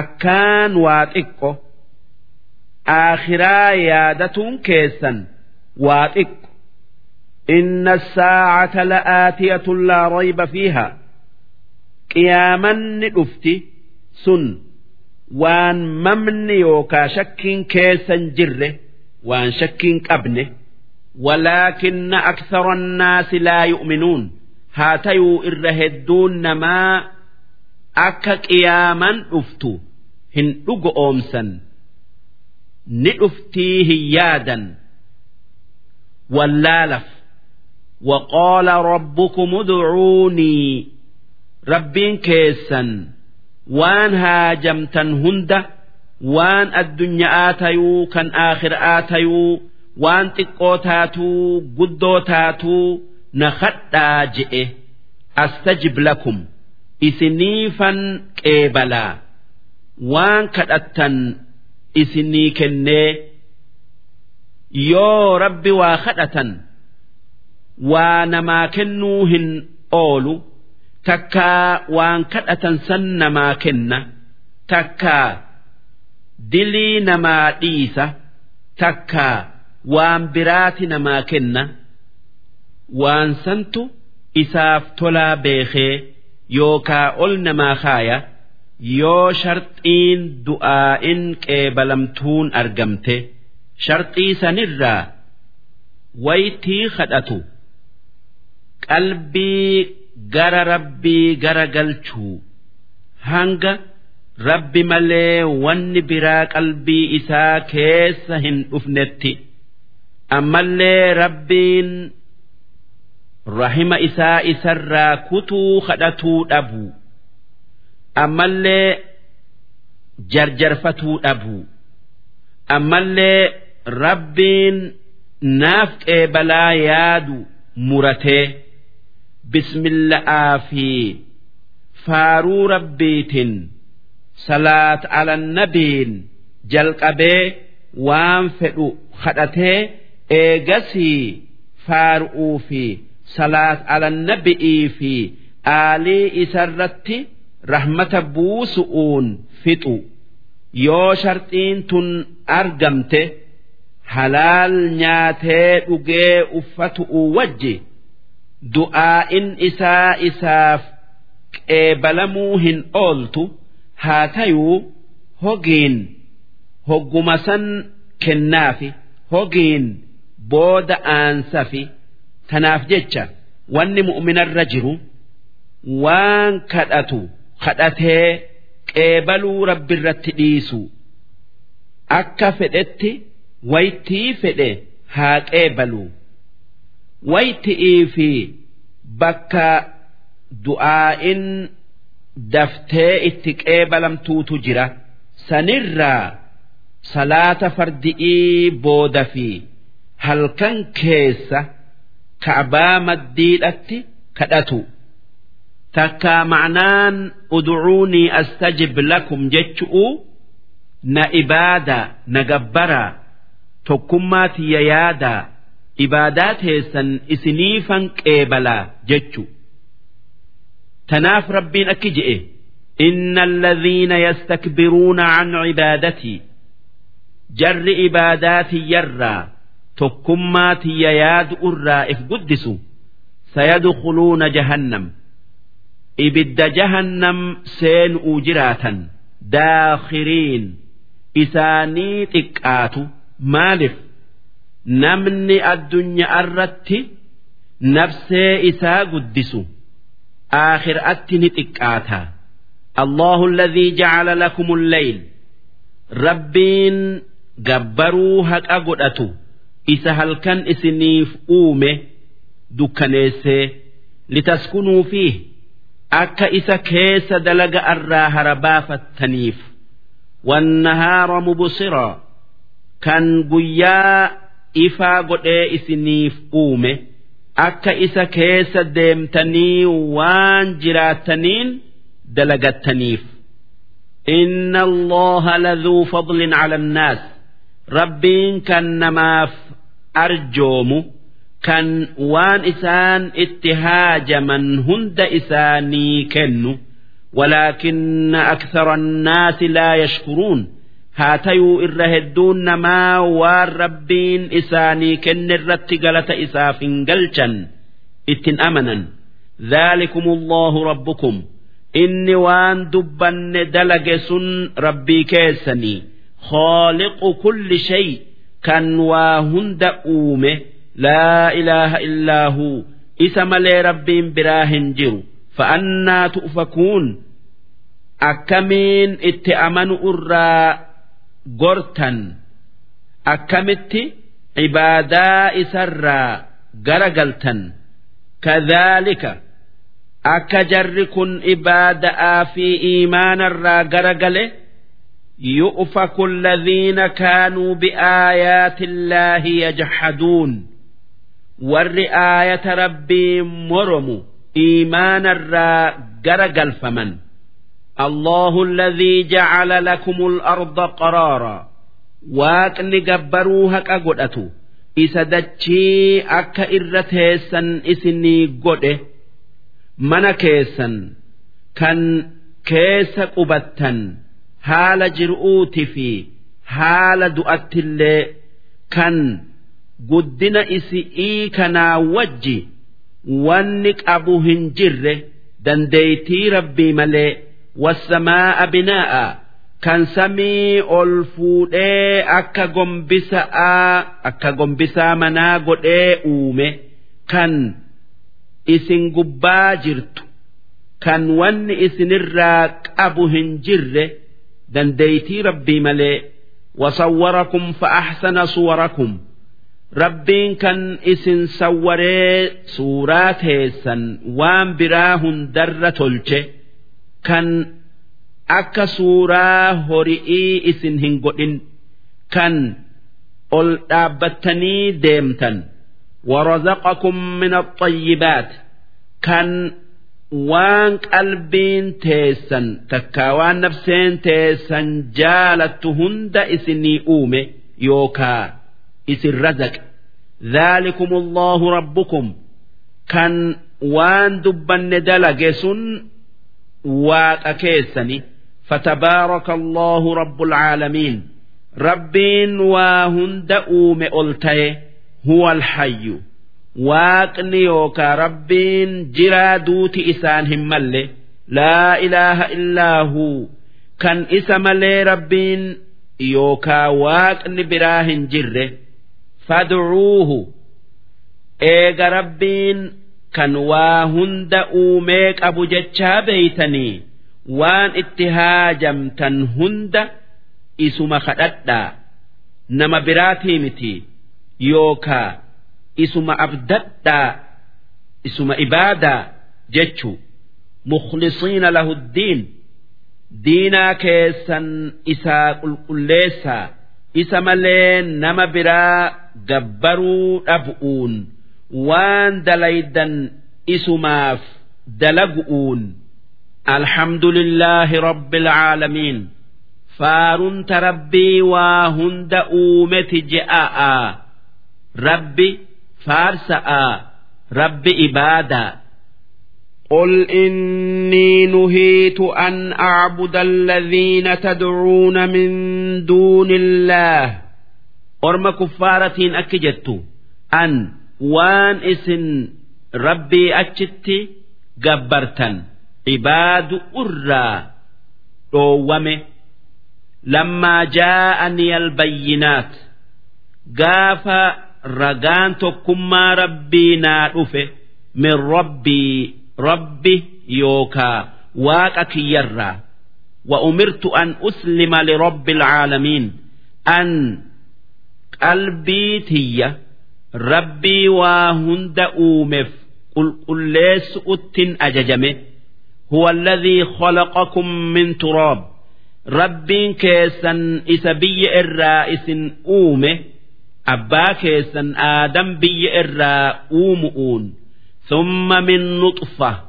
akkaan waa xiqqo aakhiraa yaadatuun keessan waa xiqqo إن الساعة لآتية لا ريب فيها قياما ندفتي سن وان ممن يوكا شك كيسا جره وان شك قبنه ولكن أكثر الناس لا يؤمنون هاتيو إرهدون ما أكا قياما أفتو هن أمسا نأفتيه يادا واللالف وقال ربكم ادعوني ربين كيسا وان هاجمتن هند وان الدنيا آتيو كان آخر آتيو وان تقو تاتو قدو تاتو نخطا جئه أستجب لكم إسنيفا كيبلا وان كدتن إسني كني يو ربي واخدة waa namaa kennuu hin oolu. Takkaa waan kadhatan san namaa kenna. Takkaa dilii namaa dhiisa. Takkaa waan biraati namaa kenna. Waan santu isaaf tolaa beekee yookaa ol namaa kaaya yoo sharxiin du'aa'in qeebalamtuun argamte sharxii sanirraa waytii kadhatu. Qalbii gara rabbii gara galchuu hanga rabbi malee wanni biraa qalbii isaa keessa hin dhufnetti. Ammallee rabbiin rahima isaa isarraa kutuu kadhatuu dhabu. Ammallee jarjarfatuu dhabu. Ammallee rabbiin naaf qeebalaa yaadu muratee. Bismilla'aa fi faaruu rabbiitiin salaat alannabiin jalqabee waan fedhu kadhatee eegasii faaru'uu fi salaat alannabi'ii fi aalii isarratti rahmata buusu'uun fixu. Yoo sharxiin tun argamte halaal nyaatee dhugee uffatu'u wajji. Du'aa'in isaa isaaf qeebalamuu hin ooltu haa tayuu hogiin hogguma san kennaafi hogiin booda aansafi tanaaf jecha wanni mu'minarra jiru waan kadhatu kadhatee qeebaluu rabbirratti dhiisu akka fedhetti waytii fedhe haa qeebaluu. Wayti'ii fi bakka du'aa'in daftee itti qeebalamtuutu jira. Sanirraa salaata fardi'ii booda fi halkan keessa ka'baa maddiidhatti kadhatu. Takkaa ma'naan ud'uunii astajib lakum jechu'u na ibaadaa na gabbaraa tokkummaa tiyya yaadaa ibaadaa teessan isiniifan qeebalaa jechu. Tanaaf rabbiin akki je'e inna alladhiina yastakbiruuna can cibaadatii jarri ibaadaa tiyyarraa tokkummaa tiyya yaadu irraa if guddisu sayadkhuluuna jahannam. Ibidda jahannam seenu'u jiraatan daakhiriin. Isaanii xiqqaatu maaliif? namni addunyaa irratti nafsee isaa guddisu aakhiraatti ni xiqqaata. Allahu alladhii jacala lakumul leyl rabbiin gabbaruu haqa godhatu isa halkan isiniif uume dukkaneessee litaskunuu fi akka isa keessa dalaga irraa harabaafattaniif wannahaara mubsiraa kan guyyaa إفا قد إسنيف أومه أكا إسا كيس ديمتني وان جراتنين دلقتنيف إن الله لذو فضل على الناس ربين كان نماف أرجوم كان وان إسان اتهاج من هند إساني كنو ولكن أكثر الناس لا يشكرون هاتيو إرهدون ما والربين إساني كن الرتقلة إساف قلشا اتن أمنا ذلكم الله ربكم inni waan dubbanne dalage sun rabbii keessanii khooliqu kulli shay kan waa hunda uume laa ilaaha illaahu isa malee rabbiin biraa hin jiru fa'annaa tu'fakuun akkamiin itti amanu irraa gortan akkamitti ibaadaa isarraa garagaltan? Kadhaalika akka jarri kun ibaada'aa fi iimaanarraa garagale yu'faku alladhiina kaanuu biaayaati illaahi yajhaduun. Warri aayata rabbii moromu iimaanarraa garagalfaman الله الذي جعل لكم الأرض قرارا waaqni gabbaruu haqa godhatu isa dachii akka irra teessan isinii godhe mana keessan kan keessa qubattan haala jir'uuti fi haala du'attillee kan guddina isi'ii kanaa wajji wanni qabu hin jirre dandeeytii rabbii malee Wasamaa'a binaa'a kan samii ol fuudhee akka gombisaa manaa godhee uume kan isin gubbaa jirtu kan wanni isinirraa qabu hin jirre dandeeytii rabbii malee wasawwarakum fa'ahsana suwarakum rabbiin kan isin sawwaree suuraa teessan waan biraa hundarra tolche kan akka suuraa hori'ii isin hin godhin kan ol dhaabbattanii deemtan ورزقكم من الطيبات كان وان قلبين تيسن تكاوان نفسين تيسن جالت هند اسني اومي يوكا اسن رزق ذلكم الله ربكم كان وان دبن waaqa keessani fatabaaraka allahu rabbul caalamiin. Rabbiin waa hunda uume ol ta'e huwa alhayyu waaqni yookaa rabbiin jiraa duuti isaan hin malle laa ilaaha illaa huu kan isa malee rabbiin yookaa waaqni biraa hin jirre fadcuuhu. Eega rabbiin kan waa hunda uumee qabu jechaa beeytanii waan itti haajamtan hunda isuma kadhadhaa. Nama biraatii miti yookaa isuma abdadhaa isuma ibaadaa jechuu mukhlisiina lahu ddiin. Diinaa keessan isaa qulqulleessaa. Isa malee nama biraa gabbaruu dhab'uun waan dalaydan isumaaf dalagu'uun alhamdulillaahi rabbil caalamiin faarunta rabbii waa hunda uumeti je'a'aa rabbi faarsa'a rabbi ibaadaa قل إني نهيت أن أعبد الذين تدعون من دون الله أرم كفارة أكجت أن وان اسن ربي أجت جبرتا عباد أرى رومه لما جاءني البينات قاف رقان تكما ربي نادفه من ربي ربي يوكا واقك يرى وأمرت أن أسلم لرب العالمين أن قلبي تي ربي وهند أومف قل قل ليس أتن أججمه هو الذي خلقكم من تراب ربين كيسن إسبي الرائس أومه أبا كيسن آدم بي الرا أومؤون ثم من نطفة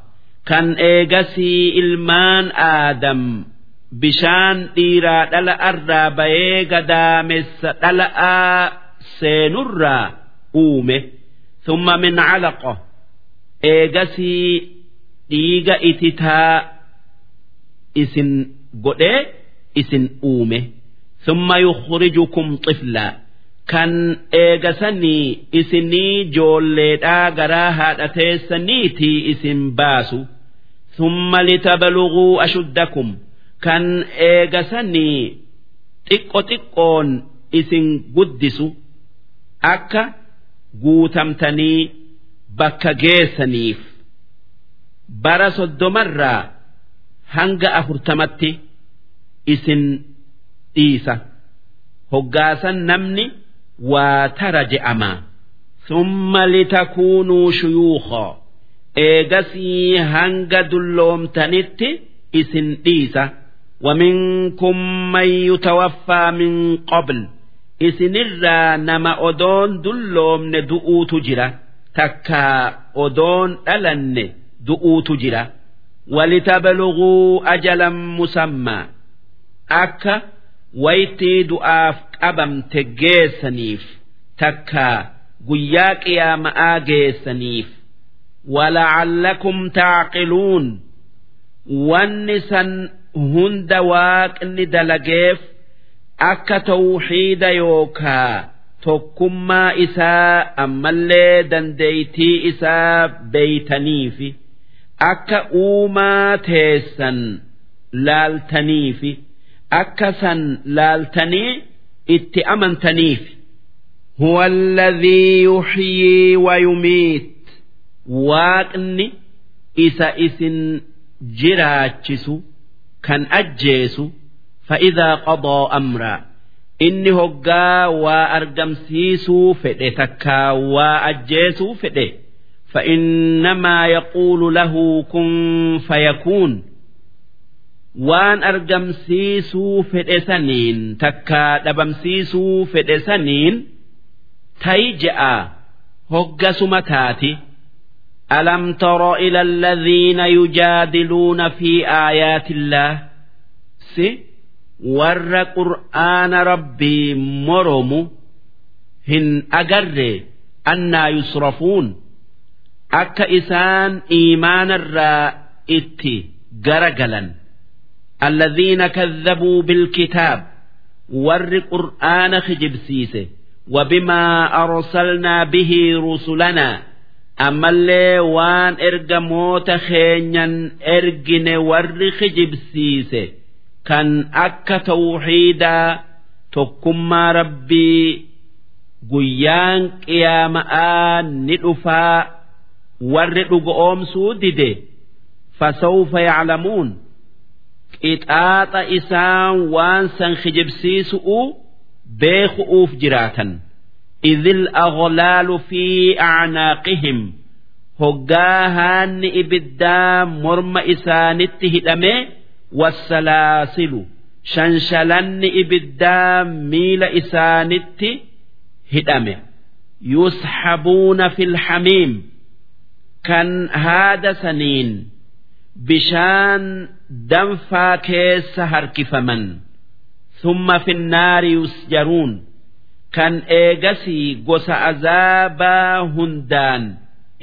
كان إيجسي إلمان آدم بشان ديرا دلا أرى بيغا دامس دلا سينرا uume summa min calaqa eegasii dhiiga ititaa isin godhee isin uume. Summa yukhrijukum xiflaa kan eegasanii isinii joolleedhaa garaa haadha teessaniitii isin baasu. Summa litabaluguu ashuddakum. Kan eegasanii xiqqo xiqqoon isin guddisu. Akka guutamtanii bakka geessaniif bara soddomarraa hanga afurtamatti isin dhiisa hoggaasan namni waa tara je'ama summa litakuunuu shuyuuqa eegasii hanga dulloomtanitti isin dhiisa ومنكم من يتوفى من قبل isinirraa nama odoon dulloomne du'uutu jira. Takkaa odoon dhalanne du'uutu jira. Walitabaluguu ajalan musammaa akka waytii du'aaf qabamte geessaniif. Takkaa guyyaa qiyaama'aa geessaniif. Wala'allakum taaqiluun. Wanni san hunda waaqni dalageef akka tawxiida yookaa tokkummaa isaa ammallee dandeeytii isaa beeytaniifi akka uumaa teessan laaltaniifi akka san laaltanii itti amantaniif هو الذي يحيي ويميت waaqni isa isin jiraachisu kan ajjeesu فإذا قضى أمرا inni hoggaa waa argamsiisuu fedhe takkaa waa ajjeesuu fedhe فإنما يقول له كن فيكون waan argamsiisuu fedhe saniin takkaa dhabamsiisuu fedhe saniin ta'i je'a hoggasuma taati ألم تر إلى الذين يجادلون في آيات الله سي warra qur'aana rabbii moromu hin agarre annaa yusrafuun akka isaan iimaanarraa itti gara galan alladhiina kadhabuu bilkitaab warri qur'aana kijibsiise wabimaa arsalnaa bihi rusulanaa ammallee waan ergamoota keenyan ergine warri kijibsiise kan akka tawxiidaa tokkummaa rabbii guyyaan qiyaama'aa ni dhufaa warri dhuga oomsuu dide fasawfa yaclamuun qixaaxa isaan waan san kijibsiisu'u beeku'uuf jiraatan. Idil aghlaalu fi acnaaqihim hoggaa haanni ibiddaa morma isaanitti hidhamee wasalaasilu shanshalanni ibiddaa miila isaanitti hidhame yushabuuna fil hamiim kan haada saniin bishaan danfaa keessa harkifaman thumma finnaari yusjaruun kan eegasii gosa azaabaa hundaan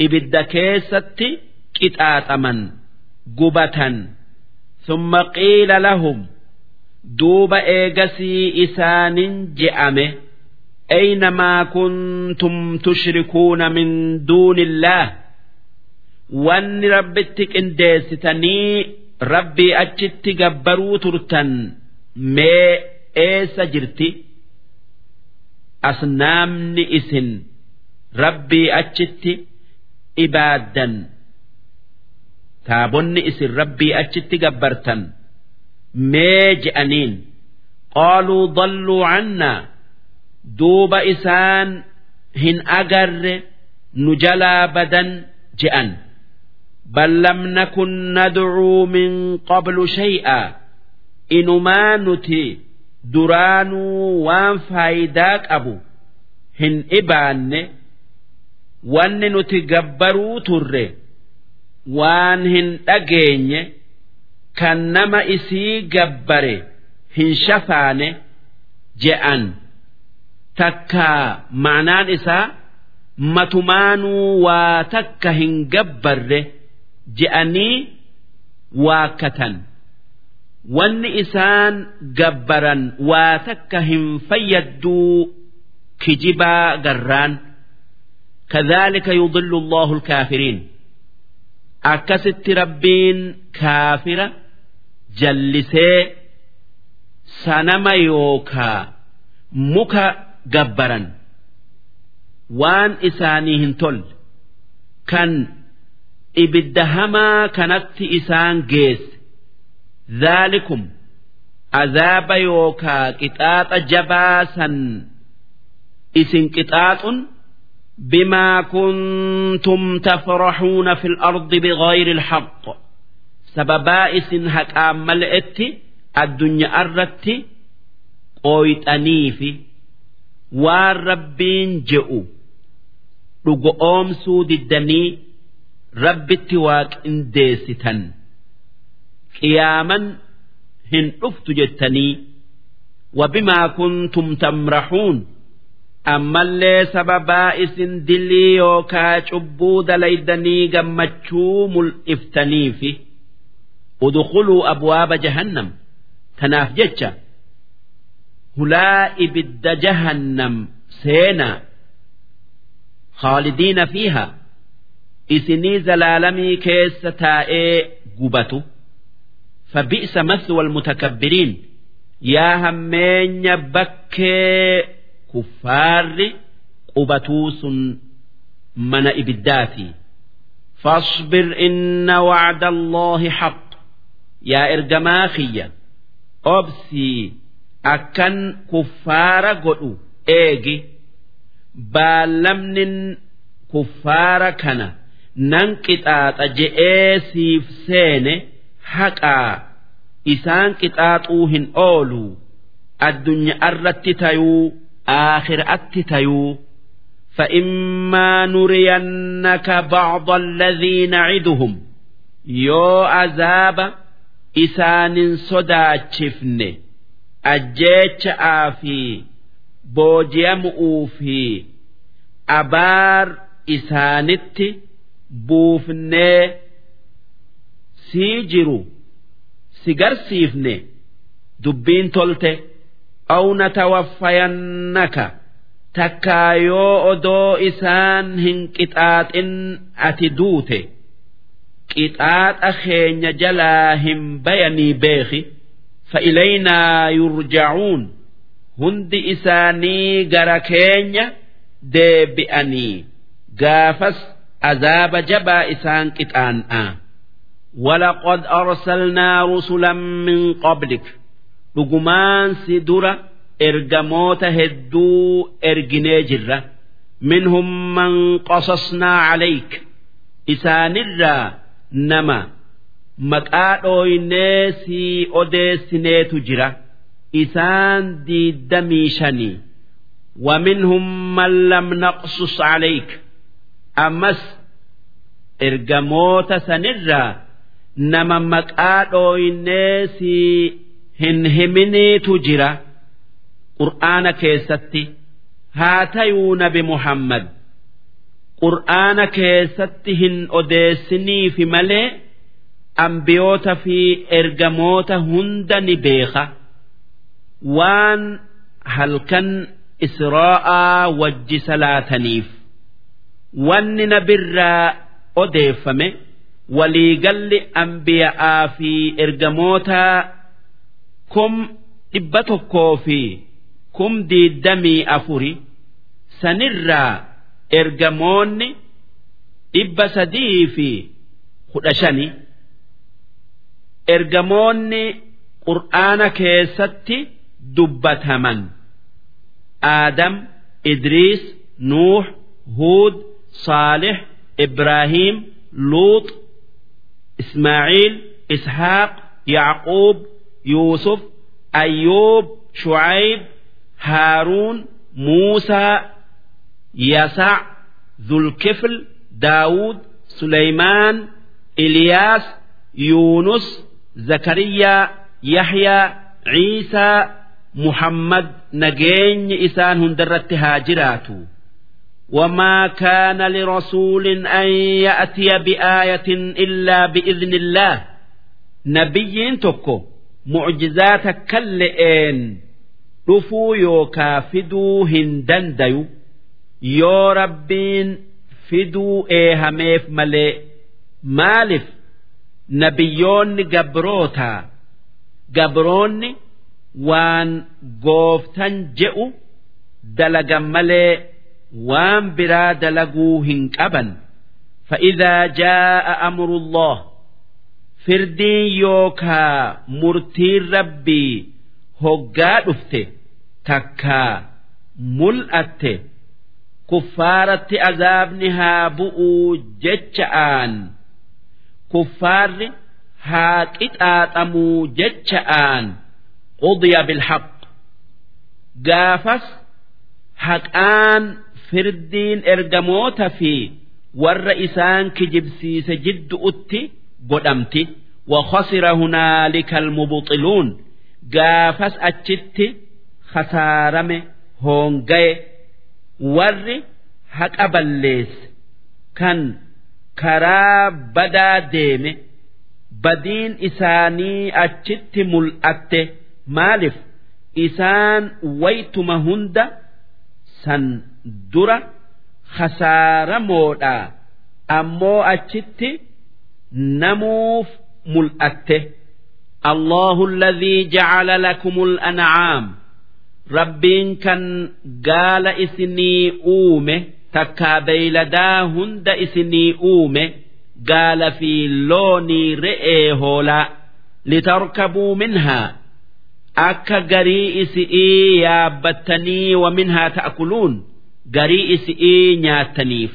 ibidda keessatti qixaaxaman gubatan. thumma qiila lahum duuba eegasii isaanin je'ame أين ما كنتم تشركون من دون الله وان ربتك انديستني ربي أجت جبروا ترتن ما إيس جرتي أصنامني إسن ربي أجت إبادا taabonni isin rabbii achitti gabbartan. Mee je'aniin qaaluu dalluu cannaa duuba isaan hin agarre nu jalaa badan je'an. Bal lam nakun nadcuu min qablu shay'a inumaa nuti duraanuu waan faayidaa qabu hin ibaanne wanni nuti gabbaruu turre. waan hin dhageenye kan nama isii gabbare hin shafaane je'an takkaa ma'anaan isaa matumaanuu waa takka hin gabbarre je'anii waakkatan wanni isaan gabbaran waa takka hin fayyadduu kijibaa garraan كذلك يضل الله الكافرين akkasitti rabbiin kaafira jallisee sanama yookaa muka gabbaran waan isaanii hin tolle kan ibidda hamaa kanatti isaan geesse zaalikum azaaba yookaa qixaaxa jabaa san isin qixaaxun. بما كنتم تفرحون في الأرض بغير الحق سببا إسن هكام ملئت الدنيا أردت قويت في waan rabbiin je'u dhugo oomsuu diddanii rabbitti waaqindeessitan qiyaaman hin dhuftu jettanii wabimaa kuntum tamrahuun ammallee sababaa isin dilii yookaa cubbuu dalaydanii gammachuu mul'iftaniifi udkhuluu abwaaba jahannam kanaaf jecha hulaa ibidda jahannam seenaa khaalidiina fiiha isinii zalaalamii keessa taa'ee gubatu. Fabi'sa maswa almutakabbiriin yaa hammeenya bakkee kuffaarri qubatuu sun mana ibiddaati فاصبر إن وعد الله حق يا إرجما خيّا أبسي akkan kuffaara godhu eegi baalamnin kuffaara kana nan qixaaxa je'ee siif seene haqaa isaan qixaaxuu hin oolu addunyaa irratti tayuu aakhiraatti tayuu فإما نرينك بعض الذي نعدهم يو عذاب إسان صداتشفنه ajjeecha'aa fi booji'amuu fi abaar isaanitti buufnee sii jiru si garsiifne dubbiin tolte aw natawaffayannaka takkaa yoo odoo isaan hin qixaaxin ati duute qixaaxa keenya jalaa hin bayanii beeki فإلينا يرجعون هند إساني غركينيا ديبئني قافس عذاب جبا إسان كتان آ ولقد أرسلنا رسلا من قبلك لقمان سدرة إرجموت هدو إرجنيجرة منهم من قصصنا عليك إسان الرا نما maqaa dhooynee si odeessineetu jira isaan diiddamii shanii ومنهم من لم نقصص عليك أمس إرجموت سنرا نما مكادو hin himineetu jira qur'aana keessatti. Haa tayuu nabi muhammad. Qur'aana keessatti hin odeessiniif malee ambiyoota fi ergamoota hunda ni beeka. Waan halkan israa'aa wajji salaataniif. Wanni nabirraa odeeffame waliigalli ambiya'aa fi ergamoota kum dhibba tokkoo fi kum diiddamii afuri sanirraa ergamoonni dhibba sadii fi kudha shani ergamoonni qur'aana keessatti dubbataman. Aadam idriis nuux huud saalix ibraahiim luux ismaaciil ishaaq yacquub yuusuf ayyuub shucayb haaruun muusaa yasac dhulkifl daawud suleymaan iliyaas yuunus zakariyaa yaxyaa ciisaa muhammad nageenyi isaan hundarratti haa jiraatu وما كان لرسول أن يأتي بآية إلا بإذن الله نبي تكو mu'jizaata kalle'een dhufuu yookaa fiduu hin dandayu. Yoo rabbiin fiduu eehameef malee maaliif nabiyyoonni gabrootaa? Gabroonni waan gooftan je'u dalagan malee waan biraa dalaguu hin qaban. Fa'idaa jaa'a amrulloo firdiin yookaa murtiin rabbii hoggaa dhufte takkaa mul'atte kuffaaratti azaabni haa bu'uu jecha'aan. Kuffaarri haa qixaaxamuu jecha'aan. Qudiya bilhaq. Gaafas haqaan firdiin ergamoota fi warra isaan kijibsiise jiddu'utti godhamti وخسر هنالك المبطلون gaafas achitti khasaarame hoongaye warri haqa balleesse kan karaa badaa deeme badiin isaanii achitti mul'atte maaliif isaan waytuma hunda san dura khasaaramoodha ammoo achitti namuuf mul'atte Allahu alladhii ja'ala lakumul an'aam rabbiin kan gaala isinii uume takkaa beeyladaa hunda isinii uume gaala fi loonii re'ee hoolaa litarkabuu minhaa akka garii isi'ii yaabbattanii wa minhaa ta'kuluun garii isi'ii nyaattaniif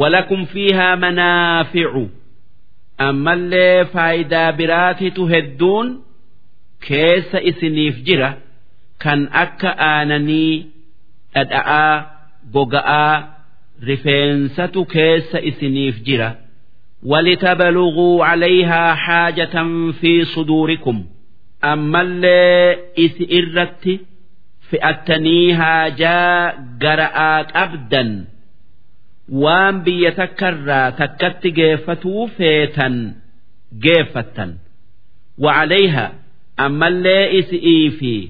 walakum fiihaa manaaficu ammallee faayidaa biraatitu hedduun keessa isiniif jira kan akka aananii dhadha'aa goga'aa rifeensatu keessa isiniif jira ولتبلغوا عليها حاجة في صدوركم أما اللي إسئرت فأتنيها جاء قرآت أبدا waan biyya takkarraa takkatti geeffatuu feetan geeffattan وعليها أما اللي إسئي في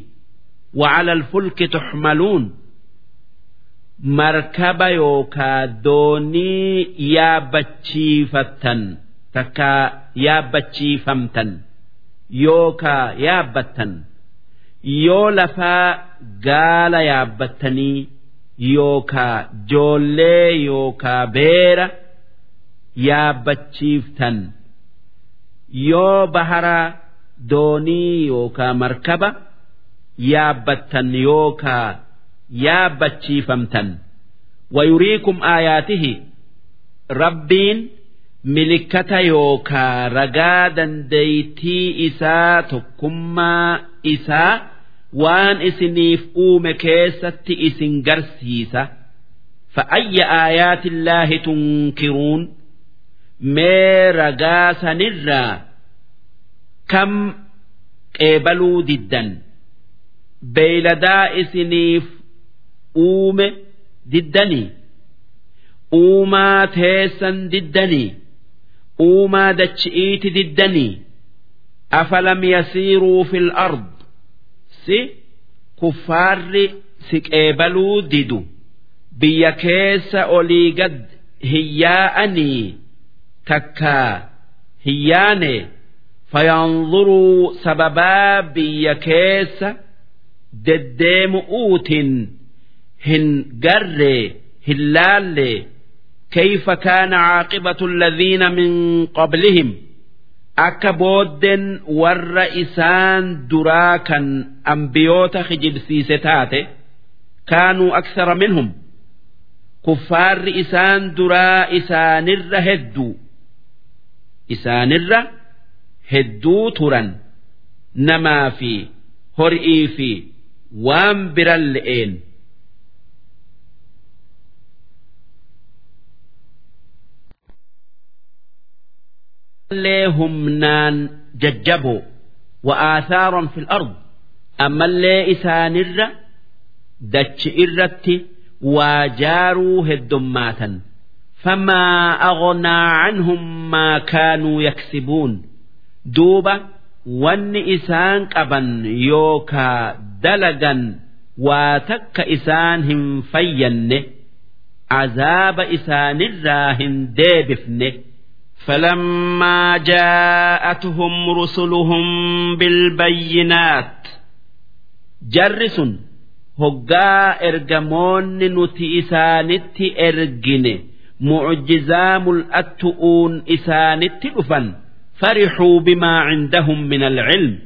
وعلى الفلك تحملون مركب يوكا دوني يا بتشيفتن تكا يا بتشيفمتن يوكا يا بتن يو لفا قال يا بتني yookaa joollee yookaa beera yaabbachiiftan. Yoo bahara doonii yookaa markaba yaabbattan yookaa yaabbachiifamtan. Wayuriikum aayaatihi rabbiin milikkata yookaa ragaa dandeeytii isaa tokkummaa isaa waan isiniif uume keessatti isin garsiisa fa'ayya aayaati illaahi tunkiruun mee ragaa sanirraa kam qeebaluu diddan? Beeyladaa isiniif uume diddanii? Uumaa teessan diddanii? Uumaa dachi'iiti diddanii? Afalam yasiiruu fil ard si kuffaarri si qeebaluu didu biyya keessa olii gad hiyyaa'anii takkaa hiyyaane fayanzuruu sababaa biyya keessa deddeemu'uutin hin garree hin laallee كيف كان عاقبة الذين من قبلهم Akka booddeen warra isaan duraa kan ambiyoota kijibsiise taate kaanuu aksara minhum. Kuffaarri isaan duraa isaanirra hedduu. Isaanirra hedduu turan. Namaa fi horii fi waan biran le'een illee humnaan jajjaboo wa'aasaaran fil ard. Ammallee isaanirra dachi irratti waa jaaruu heddummaatan. Famaa aghnaa canhum maa kaanuu yaksibuun. Duuba wanni isaan qaban yookaa dalagan waa takka isaan hin fayyanne azaaba isaanirraa hin deebifne فلما جاءتهم رسلهم بالبينات جرس هقا إرجمون نتي إسانت إرجن معجزام الأتؤون إسانت أفن فرحوا بما عندهم من العلم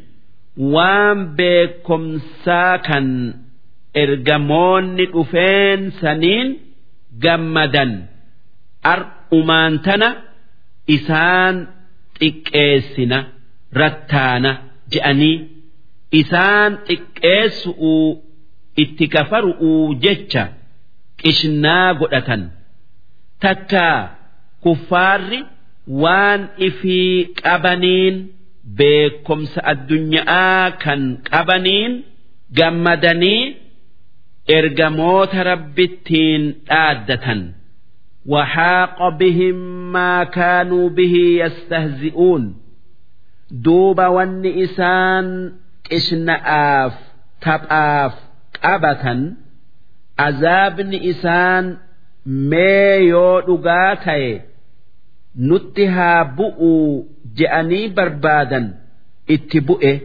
وام بكم ساكن إرجمون أفين سنين جمدا أرؤمان تنا isaan xiqqeessina rattaana je'anii isaan xiqqeessu'uu itti kafaru'uu jecha qishnaa godhatan takkaa kuffaarri waan ifii qabaniin beekomsa addunyaa kan qabaniin gammadanii ergamoota rabbittiin dhaaddatan. وحاق بهم ما كانوا به يستهزئون دوب والنئسان إشنآف تبآف قبة عذاب نئسان ميو دقاتي نتها بؤوا جأني بربادا اتبؤه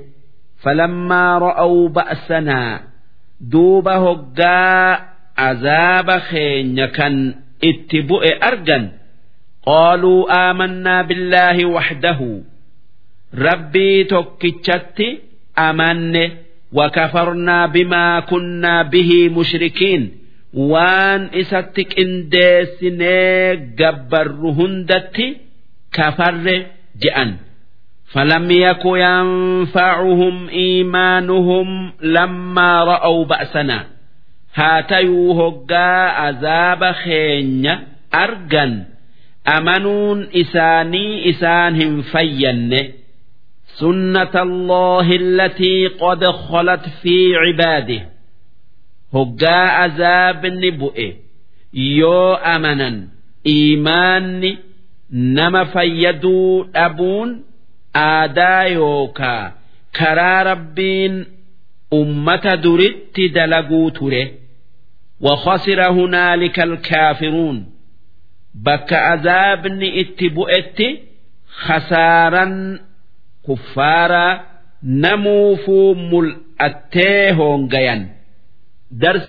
فلما رأوا بأسنا دوب هقا عذاب خين كان itti bu'e argan qaaluu aamannaa billaahi waxdahu rabbii tokkichatti amanne wakafarnaa bimaa kunnaa bihii mushrikiin waan isatti qindeessinee gabbarru hundatti kafarre je'an فلم يك ينفعهم إيمانهم لما رأوا بأسنا haatayuu hoggaa azaaba keenya argan amanuun isaanii isaan hin fayyanne sunnata allahi allatii qad khalat fii cibaadih hoggaa azaabni bu'e yoo amanan iimaanni nama fayyaduu dhabuun aadaa yookaa karaa rabbiin ummata duritti dalaguu ture. وخسر هنالك الكافرون بك عذاب اتبؤت خسارا كفارا نموفو ملأتيهون درس